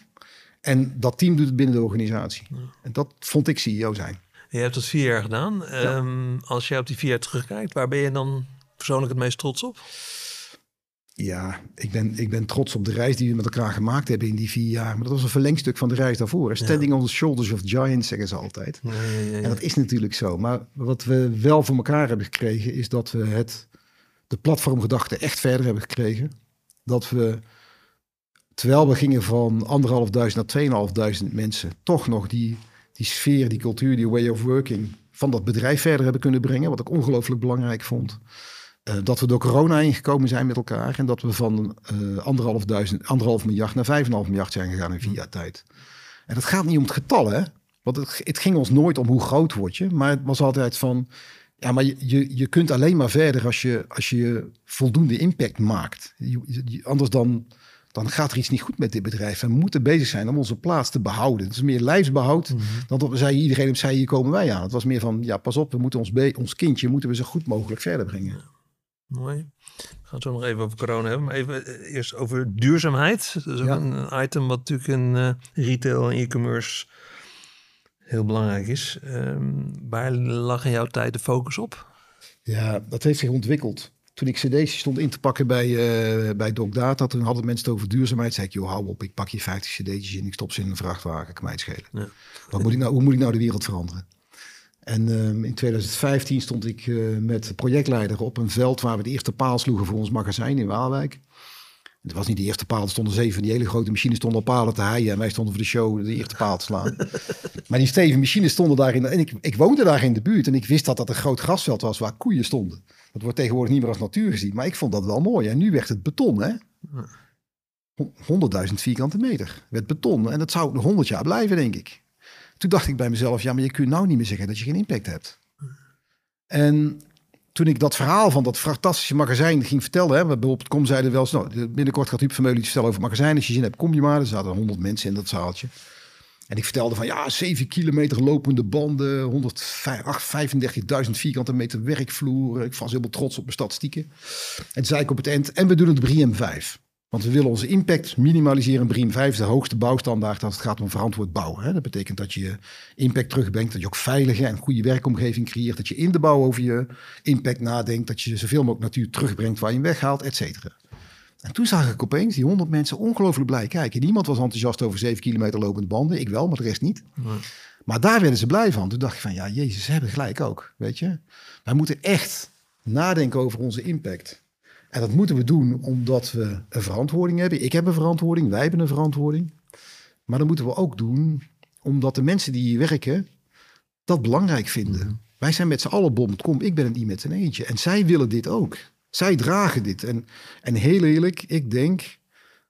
En dat team doet het binnen de organisatie. En dat vond ik CEO zijn. Je hebt dat vier jaar gedaan. Um, als jij op die vier jaar terugkijkt, waar ben je dan persoonlijk het meest trots op? Ja, ik ben, ik ben trots op de reis die we met elkaar gemaakt hebben in die vier jaar. Maar dat was een verlengstuk van de reis daarvoor. Standing on the shoulders of giants, zeggen ze altijd. Ja, ja, en dat is natuurlijk zo. Maar wat we wel voor elkaar hebben gekregen, is dat we het, de platformgedachte echt verder hebben gekregen. Dat we, terwijl we gingen van anderhalfduizend naar tweeënhalfduizend mensen, toch nog die, die sfeer, die cultuur, die way of working van dat bedrijf verder hebben kunnen brengen. Wat ik ongelooflijk belangrijk vond. Uh, dat we door corona ingekomen zijn met elkaar. En dat we van uh, anderhalf, duizend, anderhalf miljard naar vijf en half miljard zijn gegaan in vier jaar tijd. En dat gaat niet om het getal, hè. Want het, het, ging ons nooit om hoe groot word je. Maar het was altijd van... Ja, maar je, je, je kunt alleen maar verder als je, als je voldoende impact maakt. Je, anders dan, dan gaat er iets niet goed met dit bedrijf. En we moeten bezig zijn om onze plaats te behouden. Het is meer lijfsbehoud mm -hmm. dan dat we zeiden iedereen op zei hier komen wij aan. Het was meer van ja pas op, we moeten ons, ons kindje moeten we zo goed mogelijk verder brengen. Mooi. We gaan zo nog even over corona hebben. Maar even eh, eerst over duurzaamheid. Dat is ook een item wat natuurlijk in uh, retail en e-commerce heel belangrijk is. Um, waar lag in jouw tijd de focus op? Ja, dat heeft zich ontwikkeld. toen ik cd's stond in te pakken bij, uh, bij Doc Data, toen hadden mensen het over duurzaamheid. Zei ik, joh, hou op, ik pak je 50 cd's in, ik stop ze in een vrachtwagen, kan mij het schelen. Ja. Wat moet ik nou, hoe moet ik nou de wereld veranderen? En um, in 2015 stond ik uh, met projectleider op een veld waar we de eerste paal sloegen voor ons magazijn in Waalwijk. Het was niet de eerste paal, er stonden zeven van die hele grote machines stonden op palen te haaien. En wij stonden voor de show de eerste paal te slaan. maar die zeven machines stonden daarin. En ik, ik woonde daar in de buurt en ik wist dat dat een groot grasveld was waar koeien stonden. Dat wordt tegenwoordig niet meer als natuur gezien. Maar ik vond dat wel mooi. En nu werd het beton, hè? 100.000 vierkante meter werd beton. En dat zou nog 100 jaar blijven, denk ik. Toen dacht ik bij mezelf, ja, maar je kunt nou niet meer zeggen dat je geen impact hebt. En toen ik dat verhaal van dat fantastische magazijn ging vertellen, hè, op het kom zeiden wel eens, nou, binnenkort gaat Huub Vermeulen iets vertellen over het magazijn. Als je zin hebt, kom je maar. Er zaten 100 mensen in dat zaaltje. En ik vertelde van ja, 7 kilometer lopende banden, 135.000 vierkante meter werkvloer. Ik was helemaal trots op mijn statistieken. En zei ik op het eind, en we doen het BRIEM 5. Want we willen onze impact minimaliseren. BRIEM 5 is de hoogste bouwstandaard als het gaat om verantwoord bouwen. Hè. Dat betekent dat je impact terugbrengt, dat je ook veilige en goede werkomgeving creëert. Dat je in de bouw over je impact nadenkt, dat je zoveel mogelijk natuur terugbrengt waar je hem weghaalt, et cetera. En toen zag ik opeens die honderd mensen ongelooflijk blij kijken. Niemand was enthousiast over zeven kilometer lopende banden. Ik wel, maar de rest niet. Maar daar werden ze blij van. Toen dacht ik van, ja, Jezus, ze hebben gelijk ook, weet je. Wij moeten echt nadenken over onze impact. En dat moeten we doen omdat we een verantwoording hebben. Ik heb een verantwoording, wij hebben een verantwoording. Maar dat moeten we ook doen omdat de mensen die hier werken dat belangrijk vinden. Mhm. Wij zijn met z'n allen bom.com. Ik ben het niet met z'n eentje. En zij willen dit ook. Zij dragen dit. En, en heel eerlijk, ik denk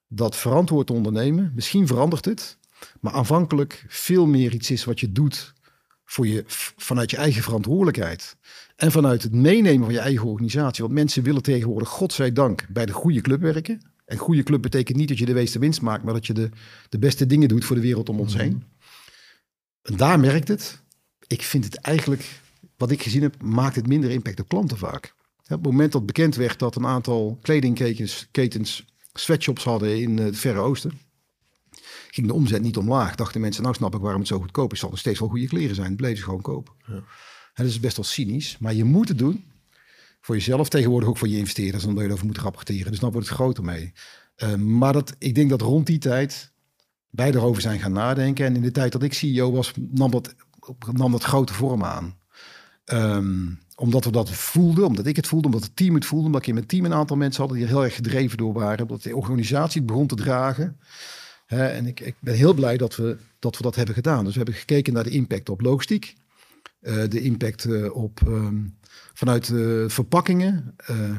dat verantwoord ondernemen, misschien verandert het, maar aanvankelijk veel meer iets is wat je doet voor je, vanuit je eigen verantwoordelijkheid. En vanuit het meenemen van je eigen organisatie. Want mensen willen tegenwoordig, godzijdank, bij de goede club werken. En goede club betekent niet dat je de meeste winst maakt, maar dat je de, de beste dingen doet voor de wereld om ons mhm. heen. En daar merkt het. Ik vind het eigenlijk, wat ik gezien heb, maakt het minder impact op klanten vaak. Op het moment dat bekend werd dat een aantal kledingketens ketens, sweatshops hadden in eh, het Verre Oosten, ging de omzet niet omlaag. Dachten mensen, nou snap ik waarom het zo goedkoop is. Zal er steeds wel goede kleren zijn. Bleven ze gewoon kopen. Ja. Dat is best wel cynisch, maar je moet het doen. Voor jezelf, tegenwoordig ook voor je investeerders, omdat je erover moet rapporteren. Dus dan wordt het groter mee. Uh, maar dat, ik denk dat rond die tijd wij erover zijn gaan nadenken. En in de tijd dat ik CEO was, nam dat, nam dat grote vorm aan. Um, omdat we dat voelden, omdat ik het voelde, omdat het team het voelde, omdat ik in mijn team een aantal mensen hadden die er heel erg gedreven door waren, omdat de organisatie het begon te dragen. en ik, ik, ben heel blij dat we, dat we dat hebben gedaan. Dus we hebben gekeken naar de impact op logistiek, de impact uh, op um, vanuit uh, verpakkingen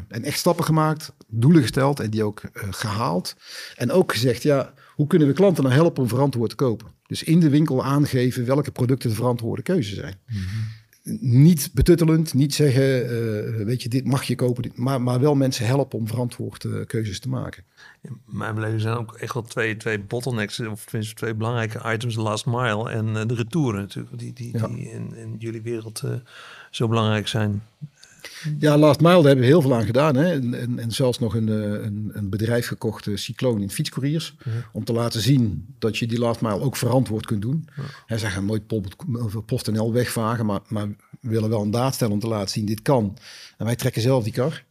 en echt stappen gemaakt, doelen gesteld en die ook gehaald. En ook gezegd, ja, hoe kunnen we klanten nou helpen om verantwoord te kopen? Dus in de winkel aangeven welke producten de verantwoorde keuze zijn. Mm niet betuttelend, niet zeggen, uh, weet je, dit mag je kopen, maar, maar wel mensen helpen om verantwoord uh, keuzes te maken. In mijn beleving zijn ook echt wel twee, twee bottlenecks, of tenminste twee belangrijke items, de last mile en uh, de retouren natuurlijk, die, die, die in, in, jullie wereld zo belangrijk zijn. Ja, Last Mile, daar hebben we heel veel aan gedaan. Hè? En, en, en zelfs nog een, een, een bedrijf gekocht, Cycloon in fietscouriers. Om te laten zien dat je die Last Mile ook verantwoord kunt doen. Ja. Zij gaan nooit PostNL wegvagen, maar, maar we willen wel een daad stellen om te laten zien, dit kan. En wij trekken zelf die kar.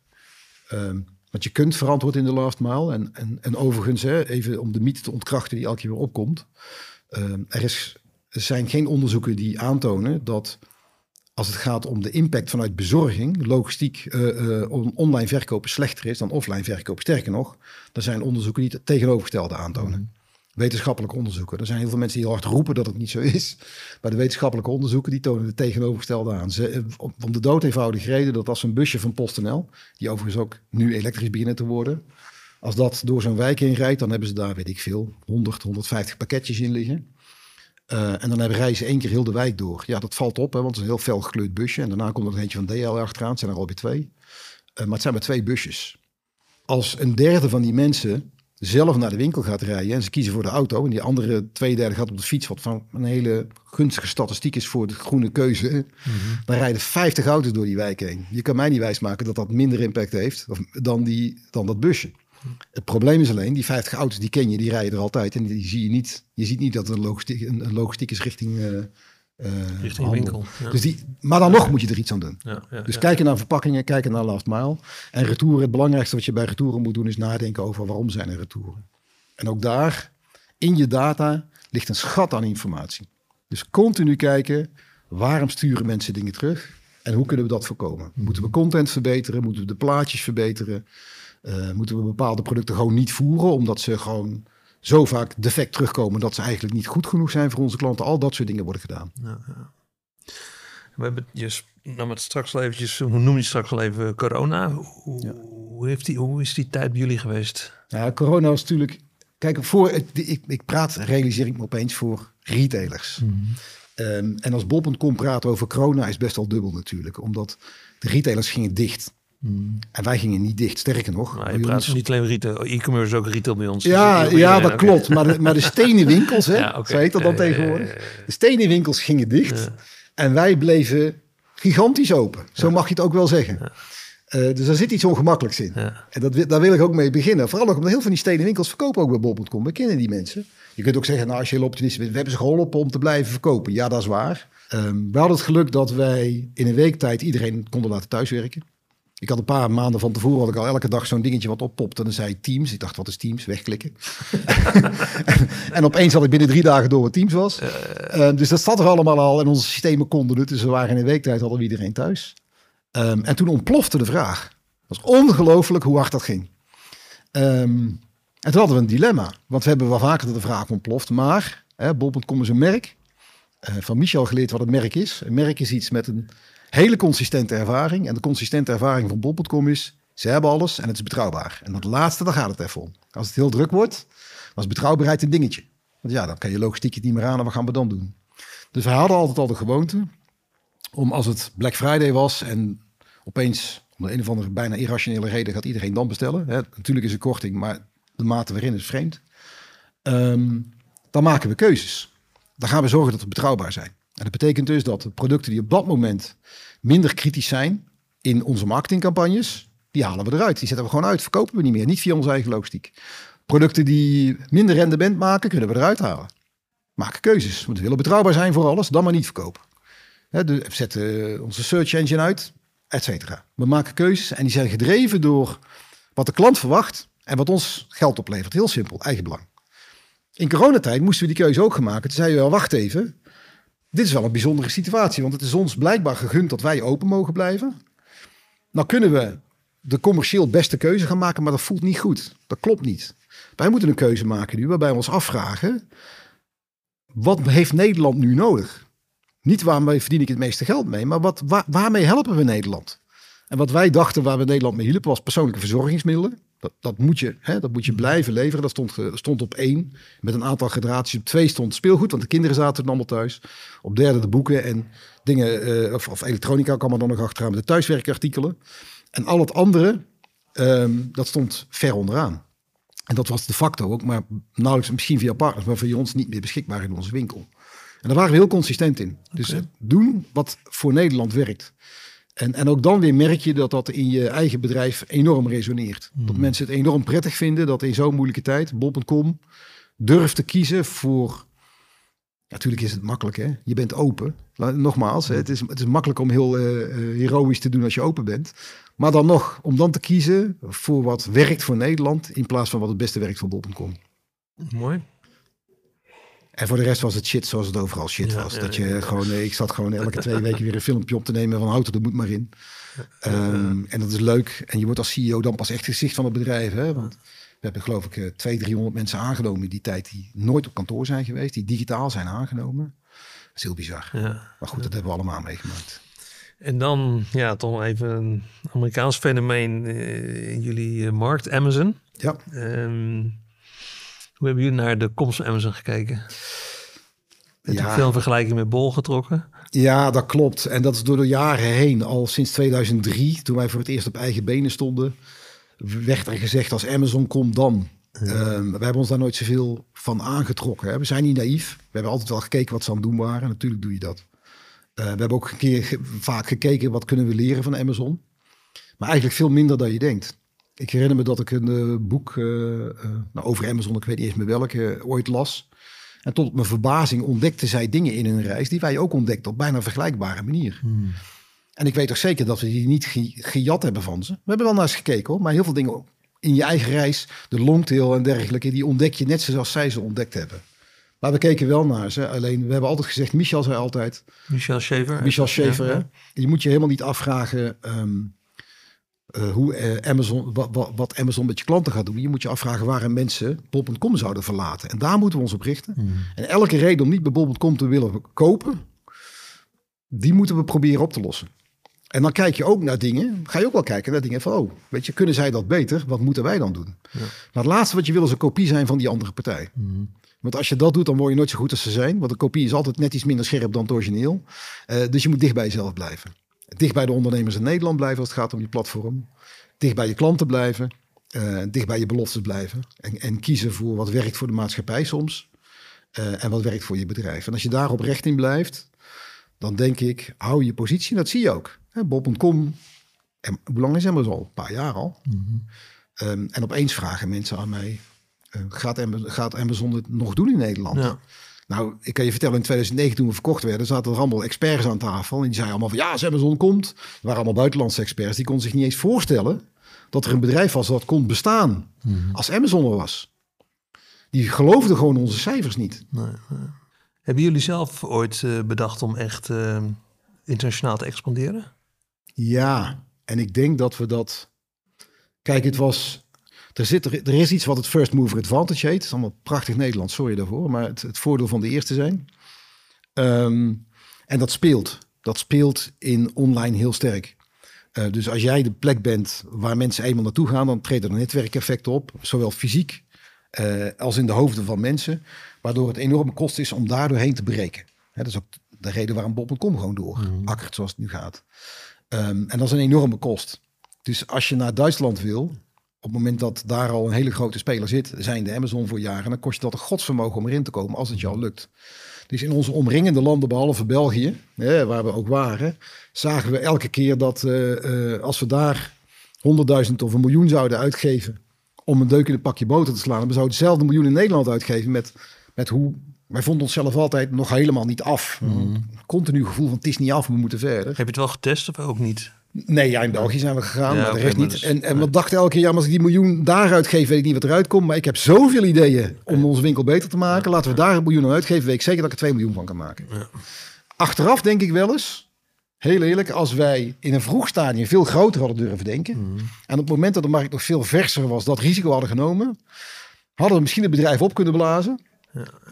Um, want je kunt verantwoord in de last mile. En, en, en overigens, hè, even om de mythe te ontkrachten die elke keer weer opkomt. Uh, er, is, er zijn geen onderzoeken die aantonen dat als het gaat om de impact vanuit bezorging, logistiek, uh, uh, online verkopen slechter is dan offline verkopen. Sterker nog, er zijn onderzoeken die het tegenovergestelde aantonen. Mhm wetenschappelijke onderzoeken. Er zijn heel veel mensen die heel hard roepen dat het niet zo is. Maar de wetenschappelijke onderzoeken die tonen het tegenovergestelde aan. Ze, eh, om de dood eenvoudige reden dat als een busje van PostNL, die overigens ook nu elektrisch beginnen te worden, als dat door zo'n wijk heen rijdt, dan hebben ze daar, weet ik veel, 100, 150 pakketjes in liggen. Uh, en dan hebben reizen één keer heel de wijk door. Ja, dat valt op, hè, want het is een heel fel gekleurd busje. En daarna komt er eentje van DL achteraan. Het zijn er alweer twee. Uh, maar het zijn maar twee busjes. Als een derde van die mensen zelf naar de winkel gaat rijden en ze kiezen voor de auto en die andere twee derde gaat op de fiets, wat van een hele gunstige statistiek is voor de groene keuze, mm dan rijden 50 auto's door die wijk heen. Je kan mij niet wijsmaken dat dat minder impact heeft dan, die, dan dat busje. Het probleem is alleen, die 50 auto's die ken je, die rijden er altijd en die zie je niet. Je ziet niet dat een logistiek, een, logistiek is richting uh, uh, Richting winkel. Dus die, maar dan nog moet je er iets aan doen. dus kijken naar verpakkingen, kijken naar last mile. En retouren, het belangrijkste wat je bij retouren moet doen is nadenken over waarom zijn er retouren. En ook daar, in je data, ligt een schat aan informatie. Dus continu kijken, waarom sturen mensen dingen terug? En hoe kunnen we dat voorkomen? Moeten we content verbeteren? Moeten we de plaatjes verbeteren? Uh, moeten we bepaalde producten gewoon niet voeren, omdat ze gewoon zo vaak defect terugkomen dat ze eigenlijk niet goed genoeg zijn voor onze klanten. Al dat soort dingen worden gedaan. Ja, ja. We hebben je nou het straks al eventjes, hoe noem je straks al even corona? Hoe, hoe, heeft die, hoe is die tijd bij jullie geweest? Ja, corona was natuurlijk. Kijk, voor ik, ik praat, realiseer ik me opeens voor retailers. Mhm. Ehm, en als bol.com praat over corona is best wel dubbel natuurlijk, omdat de retailers gingen dicht. En wij gingen niet dicht, sterker nog. Maar je praat ons... niet alleen retail, e-commerce ook retail bij ons. Ja, dus ja dat klopt. Maar de, maar de stenen winkels, hè, ja, okay. heet dat dan tegenwoordig. De stenen winkels gingen dicht. En wij bleven gigantisch open. Zo mag je het ook wel zeggen. Uh, dus daar zit iets ongemakkelijks in. En dat, daar wil ik ook mee beginnen. Vooral ook omdat heel veel van die stenen winkels verkopen ook bij bol.com. We kennen die mensen. Je kunt ook zeggen, nou, als je heel optimistisch bent, we hebben ze geholpen om te blijven verkopen. Ja, dat is waar. Um, we hadden het geluk dat wij in een week tijd iedereen konden laten thuiswerken. Ik had een paar maanden van tevoren had ik al elke dag zo'n dingetje wat oppopt. En dan zei Teams. Ik dacht, wat is Teams? Wegklikken. en, opeens had ik binnen drie dagen door wat Teams was. Uh, dus dat zat er allemaal al. En onze systemen konden het. Dus we waren in een week tijd hadden we iedereen thuis. Um, en toen ontplofte de vraag. Het was ongelooflijk hoe hard dat ging. Um, en toen hadden we een dilemma. Want we hebben wel vaker dat de vraag ontploft. Maar Bol.com is een merk. Uh, van Michel geleerd wat een merk is. Een merk is iets met een hele consistente ervaring. En de consistente ervaring van Bol.com is, ze hebben alles en het is betrouwbaar. En dat laatste, daar gaat het even om. Als het heel druk wordt, was betrouwbaarheid een dingetje. Want ja, dan kan je logistiek het niet meer aan en wat gaan we dan doen? Dus we hadden altijd al de gewoonte om als het Black Friday was en opeens om een of andere bijna irrationele reden gaat iedereen dan bestellen. Natuurlijk is er korting, maar de mate waarin is vreemd. Ehm, dan maken we keuzes. Dan gaan we zorgen dat we betrouwbaar zijn. En dat betekent dus dat de producten die op dat moment minder kritisch zijn in onze marketingcampagnes, die halen we eruit. Die zetten we gewoon uit, verkopen we niet meer. Niet via onze eigen logistiek. Producten die minder rendement maken, kunnen we eruit halen. Maken keuzes. We willen betrouwbaar zijn voor alles, dan maar niet verkopen. we zetten onze search engine uit, et cetera. We maken keuzes en die zijn gedreven door wat de klant verwacht en wat ons geld oplevert. Heel simpel, eigen belang. In coronatijd moesten we die keuze ook maken. Toen zei je wacht even, dit is wel een bijzondere situatie, want het is ons blijkbaar gegund dat wij open mogen blijven. Nou kunnen we de commercieel beste keuze gaan maken, maar dat voelt niet goed. Dat klopt niet. Wij moeten een keuze maken nu waarbij we ons afvragen, wat heeft Nederland nu nodig? Niet waarmee verdien ik het meeste geld mee, maar wat, waarmee helpen we Nederland? En wat wij dachten waar we Nederland mee hielpen was persoonlijke verzorgingsmiddelen. Dat, dat, moet, je, hè, dat moet je blijven leveren. Dat stond, stond op één. Met een aantal gradaties. Op twee stond speelgoed, want de kinderen zaten er allemaal thuis. Op derde de boeken en dingen, uh, of, of, elektronica kwam er dan nog achteraan. Met de thuiswerkartikelen. En al het andere, um, dat stond ver onderaan. En dat was de facto ook, maar nauwelijks misschien via partners, maar voor ons niet meer beschikbaar in onze winkel. En daar waren we heel consistent in. Dus doen wat voor Nederland werkt. En, en ook dan weer merk je dat dat in je eigen bedrijf enorm resoneert. Dat hmm. mensen het enorm prettig vinden dat in zo'n moeilijke tijd Bob.com durft te kiezen voor... Natuurlijk is het makkelijk, hè? Je bent open. Nogmaals, hè? Het, is, het is makkelijk om heel uh, heroïsch te doen als je open bent. Maar dan nog, om dan te kiezen voor wat werkt voor Nederland... in plaats van wat het beste werkt voor Bob.com. Mooi. En voor de rest was het shit zoals het overal shit was. dat je gewoon, ik zat gewoon elke twee weken weer een filmpje op te nemen van auto, er moet maar in. Ehm, en dat is leuk. En je wordt als CEO dan pas echt gezicht van het bedrijf. Hè? Want we hebben geloof ik 200, eh, 300 mensen aangenomen in die tijd die nooit op kantoor zijn geweest, die digitaal zijn aangenomen. Dat is heel bizar. Maar goed, dat hebben we allemaal meegemaakt. En dan, ja, toch even een Amerikaans fenomeen uh, in jullie markt, Amazon. Ja. Um, hoe hebben jullie naar de komst van Amazon gekeken? Heb ja. veel vergelijking met Bol getrokken? Ja, dat klopt. En dat is door de jaren heen. Al sinds 2003, toen wij voor het eerst op eigen benen stonden, werd er gezegd als Amazon komt dan. Ja. Ehm, we hebben ons daar nooit zoveel van aangetrokken. Hè. We zijn niet naïef. We hebben altijd wel gekeken wat ze aan het doen waren. Natuurlijk doe je dat. Uh, we hebben ook een keer vaak gekeken wat kunnen we leren van Amazon. Maar eigenlijk veel minder dan je denkt. Ik herinner me dat ik een uh, boek uh, uh, over Amazon, ik weet niet eens meer welke, ooit las. En tot mijn verbazing ontdekten zij dingen in hun reis die wij ook ontdekten op bijna vergelijkbare manier. Hmm. En ik weet toch zeker dat we die niet gejat hebben van ze. We hebben wel naar eens gekeken hoor, maar heel veel dingen in je eigen reis, de longtail en dergelijke, die ontdek je net zoals zij ze ontdekt hebben. Maar we keken wel naar ze. Alleen we hebben altijd gezegd, Michel zei altijd. Michel Schaefer. Michel Schaefer. Je moet je helemaal niet afvragen ehm, eh, hoe uh, Amazon, wat, wat, Amazon met je klanten gaat doen. Je moet je afvragen waarom mensen bol.com zouden verlaten. En daar moeten we ons op richten. Hmm. En elke reden om niet bij bol.com te willen kopen, die moeten we proberen op te lossen. En dan kijk je ook naar dingen, ga je ook wel kijken naar dingen van, oh, weet je, kunnen zij dat beter? Wat moeten wij dan doen? Ja. Maar het laatste wat je wil is een kopie zijn van die andere partij. Hmm. Want als je dat doet, dan word je nooit zo goed als ze zijn. Want een kopie is altijd net iets minder scherp dan het origineel. Uh, dus je moet dicht bij jezelf blijven. Dicht bij de ondernemers in Nederland blijven als het gaat om je platform. Dicht bij je klanten blijven. Uh, dicht bij je beloftes blijven. En, en, kiezen voor wat werkt voor de maatschappij soms. Uh, en wat werkt voor je bedrijf. En als je daarop recht in blijft, dan denk ik, hou je positie. Dat zie je ook. Bob.com, en hoe lang is hem al? Een paar jaar al. Mm -hmm. um, en opeens vragen mensen aan mij, uh, gaat, Amazon, gaat Amazon het nog doen in Nederland? Ja. Nou, ik kan je vertellen, in 2009 toen we verkocht werden, zaten er allemaal experts aan tafel. En die zeiden allemaal van, ja, als Amazon komt. Er waren allemaal buitenlandse experts. Die konden zich niet eens voorstellen dat er een bedrijf was dat kon bestaan mm als Amazon er was. Die geloofden gewoon onze cijfers niet. Nee, nee. Hebben jullie zelf ooit uh, bedacht om echt uh, internationaal te expanderen? Ja, en ik denk dat we dat. Kijk, het was. Er, zit, er, er is iets wat het first mover advantage heet. Het is allemaal prachtig Nederlands, sorry daarvoor. Maar het, het voordeel van de eerste zijn. Um, en dat speelt. Dat speelt in online heel sterk. Uh, dus als jij de plek bent waar mensen eenmaal naartoe gaan, dan treedt er een netwerkeffect op. Zowel fysiek uh, als in de hoofden van mensen. Waardoor het enorme kost is om daar doorheen te breken. Hè, dat is ook de reden waarom Bob.com gewoon door mm. akkert zoals het nu gaat. Um, en dat is een enorme kost. Dus als je naar Duitsland wil, op het moment dat daar al een hele grote speler zit, zijn de Amazon voor jaren, dan kost je dat een godsvermogen om erin te komen als het al lukt. Dus in onze omringende landen, behalve België, hè, waar we ook waren, zagen we elke keer dat uh, uh, als we daar 100.000 of een miljoen zouden uitgeven om een deuk in een pakje boter te slaan, dan zouden we hetzelfde miljoen in Nederland uitgeven met, met hoe wij vonden onszelf altijd nog helemaal niet af. Mm. Continu gevoel van het is niet af, we moeten verder. Heb je het wel getest of ook niet? Nee, ja, in België zijn we gegaan, maar de rest niet. Dus- en, en we dachten elke keer, ja, als ik die miljoen daaruit geef, weet ik niet wat eruit komt. Maar ik heb zoveel ideeën om onze winkel beter te maken. Laten we daar een miljoen aan uitgeven, weet ik zeker dat ik er 2 miljoen van kan maken. Ja. Achteraf denk ik wel eens, heel eerlijk, als wij in een vroeg stadium veel groter hadden durven denken. Mm. En op het moment dat de markt nog veel verser was, dat risico hadden genomen, hadden we misschien het bedrijf op kunnen blazen.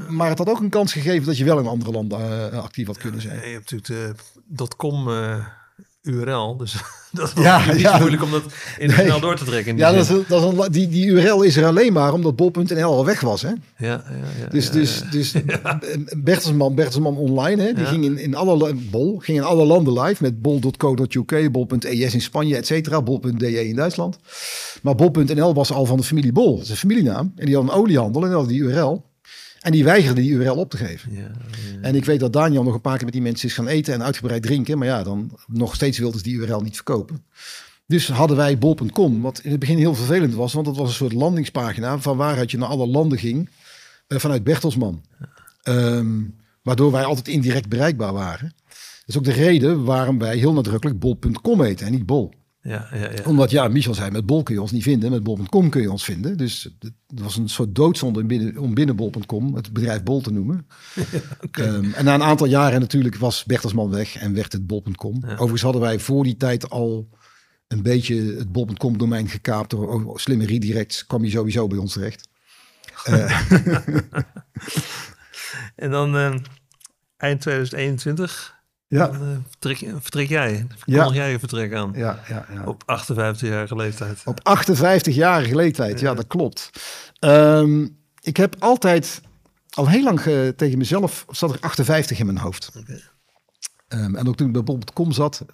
Maar het had ook een kans gegeven dat je wel in andere landen uh, actief had kunnen zijn. Ja, je hebt natuurlijk de .com uh, URL, dus dat is ja, ja. moeilijk om dat internationaal door te trekken. Ja, dat is, dat is een, die, die URL is er alleen maar omdat bol.nl al weg was. Hè? Ja, ja, ja, dus, dus, dus Bertelsman, Bertelsman Online, hè, die ging in, in alle bol, ging in alle landen live met bol.co.uk, bol.es in Spanje, et cetera, bol.de in Duitsland. Maar bol.nl was al van de familie Bol, dat is een familienaam. En die had een oliehandel en die had die URL. En die weigerde die URL op te geven. Ja, ja. En ik weet dat Daniel nog een paar keer met die mensen is gaan eten en uitgebreid drinken. Maar ja, dan nog steeds wilden ze die URL niet verkopen. Dus hadden wij bol.com, wat in het begin heel vervelend was. Want dat was een soort landingspagina van waaruit je naar alle landen ging. Uh, vanuit Bertelsman. Um, waardoor wij altijd indirect bereikbaar waren. Dat is ook de reden waarom wij heel nadrukkelijk bol.com heten en niet bol. Ja, ja, ja. Omdat, ja, Michel zei, met Bol kun je ons niet vinden. Met Bol.com kun je ons vinden. Dus het was een soort doodzonde binnen, om binnen Bol.com het bedrijf Bol te noemen. okay. um, en na een aantal jaren natuurlijk was Bertelsman weg en werd het Bol.com. Overigens hadden wij voor die tijd al een beetje het Bol.com domein gekaapt. Door slimme redirects kwam je sowieso bij ons terecht. uh. en dan uh, eind 2021 ja. Dan, uh, vertrek, vertrek, jij. Kondig jij je vertrek aan. Ja, ja, ja. Op 58-jarige leeftijd. Op 58-jarige leeftijd, ja, dat klopt. Um, ik heb altijd, al heel lang uh, tegen mezelf, zat er 58 in mijn hoofd. Okay. Um, en ook toen ik bij Bob.com zat,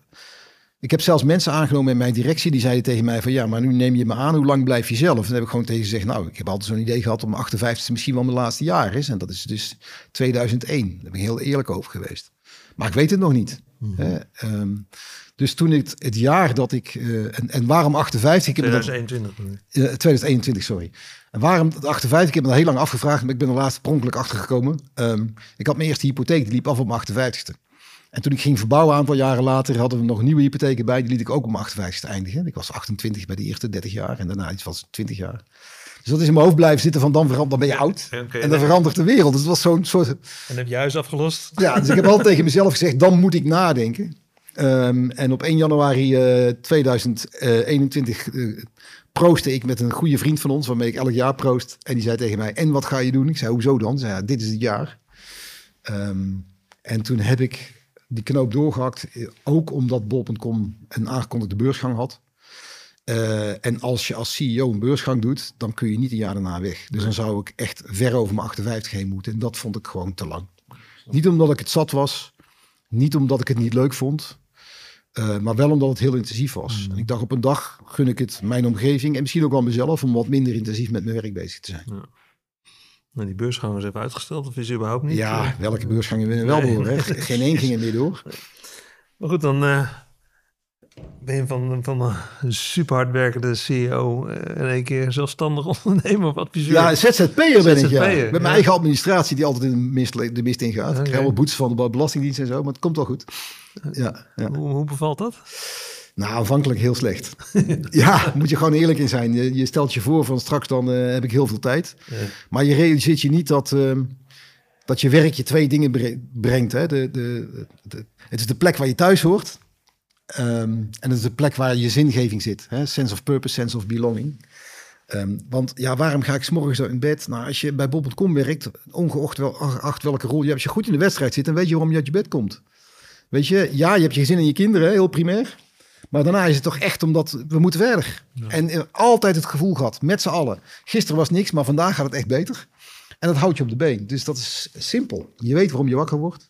ik heb zelfs mensen aangenomen in mijn directie die zeiden tegen mij van ja, maar nu neem je me aan, hoe lang blijf je zelf? En dan heb ik gewoon tegen gezegd, nou, ik heb altijd zo'n idee gehad om 58 misschien wel mijn laatste jaar is. En dat is dus 2001. Daar ben ik heel eerlijk over geweest. Maar ik weet het nog niet. Mhm. Ehm, dus toen ik het jaar dat ik... en, en waarom 58? 2021. Dat, 2021, sorry. En waarom 58? Ik heb me daar heel lang afgevraagd, maar ik ben er laatst pronkelijk achter gekomen. Ehm, ik had mijn eerste hypotheek, die liep af op mijn 58ste. En toen ik ging verbouwen, een aantal jaren later, hadden we nog nieuwe hypotheken bij. Die liet ik ook op mijn 58ste eindigen. Ik was 28 bij de eerste 30 jaar en daarna iets was 20 jaar. Dus dat is in mijn hoofd blijven zitten van dan, verandert, dan ben je oud. en dan verandert de wereld. Dus het was zo'n soort... En heb je huis afgelost? Ja, dus ik heb altijd tegen mezelf gezegd, dan moet ik nadenken. Ehm, en op 1 januari uh, eh, 2021 uh, eh, proostte ik met een goede vriend van ons, waarmee ik elk jaar proost. En die zei tegen mij, en wat ga je doen? Ik zei, hoezo dan? Zei, ja, dit is het jaar. Ehm, en toen heb ik die knoop doorgehakt, eh, ook omdat bol.com een aangekondigde beursgang had. Uh, en als je als CEO een beursgang doet, dan kun je niet een jaar daarna weg. Dus dan zou ik echt ver over mijn 58 heen moeten. En dat vond ik gewoon te lang. Niet omdat ik het zat was, niet omdat ik het niet leuk vond, uh, maar wel omdat het heel intensief was. Mm. En ik dacht op een dag gun ik het mijn omgeving en misschien ook wel mezelf om wat minder intensief met mijn werk bezig te zijn. Ja. Nou, die beursgang is even uitgesteld of is überhaupt niet? Ja, welke beursgangen winnen wel door? Hè? Geen één ging er meer door. Maar goed, dan uh, ben van, van een super hardwerkende CEO uh, in één keer zelfstandig ondernemer of adviseur. Ja, ZZP'er ben ik, ja. Met mijn eigen administratie die altijd in de mist, de mist ingaat. Okay. Ik krijg wel boetes van de Belastingdienst en zo, maar het komt wel goed. Ja, ja. Hoe, hoe bevalt dat? Nou, aanvankelijk heel slecht. ja, moet je gewoon eerlijk in zijn. Je, je stelt je voor van straks dan uh, heb ik heel veel tijd. Ja. Maar je realiseert je niet dat, uh, dat je werk je twee dingen brengt. Hè? De, de, de, het is de plek waar je thuis hoort. Um, en het is de plek waar je zingeving zit. Hè? Sense of purpose, sense of belonging. Um, want ja, waarom ga ik s'morgens zo in bed? Nou, als je bij Bob.com werkt, ongeacht wel, acht welke rol je hebt, als je goed in de wedstrijd zit, dan weet je waarom je uit je bed komt. Weet je, ja, je hebt je gezin en je kinderen, heel primair. Maar daarna is het toch echt omdat we moeten verder. En altijd het gevoel gehad, met z'n allen. Gisteren was niks, maar vandaag gaat het echt beter. En dat houdt je op de been. Dus dat is simpel. Je weet waarom je wakker wordt.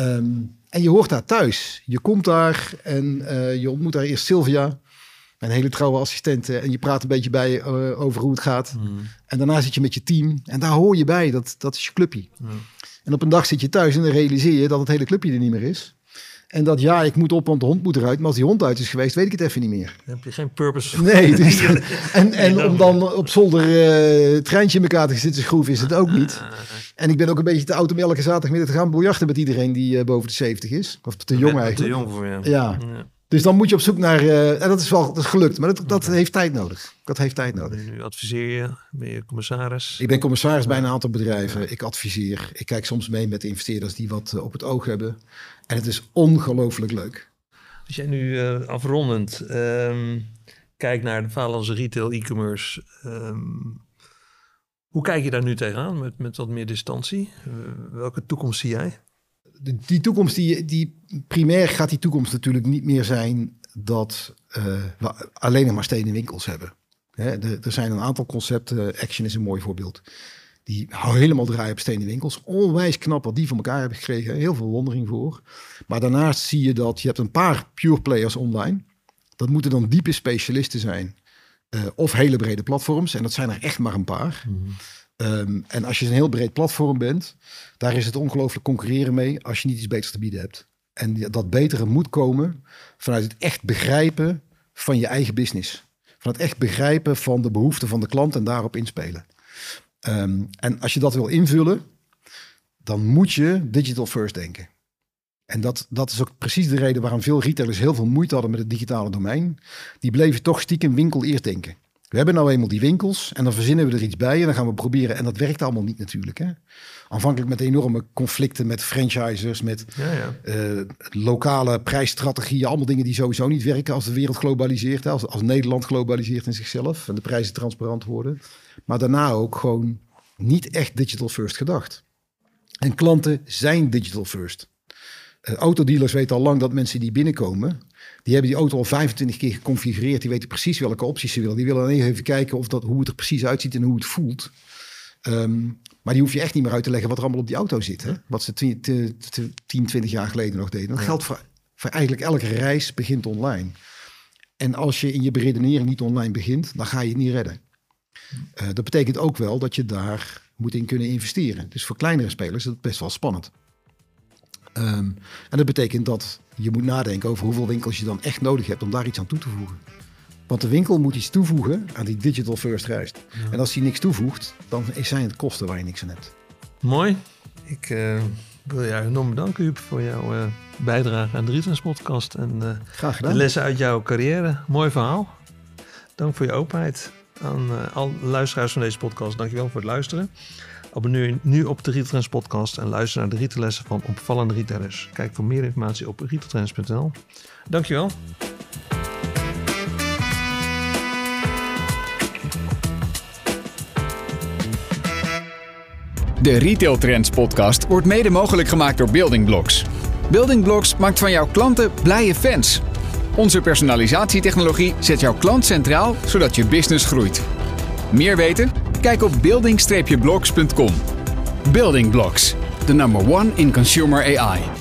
Um, en je hoort daar thuis. Je komt daar en uh, je ontmoet daar eerst Sylvia, een hele trouwe assistente. En je praat een beetje bij uh, over hoe het gaat. Mm. En daarna zit je met je team. En daar hoor je bij. Dat, dat is je clubje. Mm. En op een dag zit je thuis en dan realiseer je dat het hele clubje er niet meer is. En dat ja, ik moet op, want de hond moet eruit. Maar als die hond uit is geweest, weet ik het even niet meer. Dan heb je geen purpose. Nee. Dus, en en om dan op zolder uh, treintje in elkaar te zitten schroeven, is het ook niet. En ik ben ook een beetje te oud om elke zaterdagmiddag te gaan biljarten met iedereen die uh, boven de 70 is. Of te jong eigenlijk. Te jong voor je. Ja. ja. Dus dan moet je op zoek naar. Uh, en dat is wel dat is gelukt, maar dat, dat heeft tijd nodig. Dat heeft tijd nodig. Nu adviseer je, ben je commissaris? Ik ben commissaris bij een aantal bedrijven. Ik adviseer. Ik kijk soms mee met de investeerders die wat op het oog hebben. En het is ongelooflijk leuk. Als jij nu uh, afrondend um, kijkt naar de Valence retail e-commerce, um, hoe kijk je daar nu tegenaan met, met wat meer distantie? Uh, welke toekomst zie jij? De, die toekomst, die, die primair gaat die toekomst natuurlijk niet meer zijn dat uh, we alleen nog maar stenen winkels hebben. Hè, de, er zijn een aantal concepten, Action is een mooi voorbeeld die houden helemaal draaien op stenen winkels. Onwijs knap wat die van elkaar hebben gekregen. Heel veel wondering voor. Maar daarnaast zie je dat je hebt een paar pure players online. Dat moeten dan diepe specialisten zijn. Uh, of hele brede platforms. En dat zijn er echt maar een paar. Mm um, en als je een heel breed platform bent, daar is het ongelooflijk concurreren mee als je niet iets beters te bieden hebt. En dat betere moet komen vanuit het echt begrijpen van je eigen business. Van het echt begrijpen van de behoeften van de klant en daarop inspelen. Um, en als je dat wil invullen, dan moet je digital first denken. En dat, dat is ook precies de reden waarom veel retailers heel veel moeite hadden met het digitale domein. Die bleven toch stiekem winkel eerst denken. We hebben nou eenmaal die winkels en dan verzinnen we er iets bij en dan gaan we proberen. En dat werkt allemaal niet natuurlijk. Hè? Aanvankelijk met enorme conflicten met franchisers, met ja, ja. Uh, lokale prijsstrategieën. Allemaal dingen die sowieso niet werken als de wereld globaliseert. Hè? Als, als Nederland globaliseert in zichzelf en de prijzen transparant worden. Maar daarna ook gewoon niet echt digital first gedacht. En klanten zijn digital first. Uh, autodealers weten al lang dat mensen die binnenkomen, die hebben die auto al 25 keer geconfigureerd. Die weten precies welke opties ze willen. Die willen alleen even kijken of dat, hoe het er precies uitziet en hoe het voelt. Um, maar die hoef je echt niet meer uit te leggen wat er allemaal op die auto zit. Hè? Wat ze 10, 20 jaar geleden nog deden. Dat geldt voor, voor eigenlijk elke reis begint online. En als je in je beredenering niet online begint, dan ga je het niet redden. Uh, dat betekent ook wel dat je daar moet in kunnen investeren. Dus voor kleinere spelers is het best wel spannend. Ehm, en dat betekent dat je moet nadenken over hoeveel winkels je dan echt nodig hebt om daar iets aan toe te voegen. Want de winkel moet iets toevoegen aan die digital first reis. En als die niks toevoegt, dan zijn het kosten waar je niks aan hebt. Mooi. Ik uh, wil jou enorm bedanken, Huub, voor jouw uh, bijdrage aan de Retailers podcast. En uh, Graag gedaan. de lessen uit jouw carrière. Mooi verhaal. Dank voor je openheid. Aan alle luisteraars van deze podcast, dankjewel voor het luisteren. Abonneer je nu op de Retailtrends podcast en luister naar de retaillessen van opvallende retailers. Kijk voor meer informatie op retailtrends.nl. Dankjewel. De Retail Trends podcast wordt mede mogelijk gemaakt door Building Blocks. Building Blocks maakt van jouw klanten blije fans. Onze personalisatietechnologie zet jouw klant centraal, zodat je business groeit. Meer weten? Kijk op building-blocks.com. Building Blocks, the number one in consumer AI.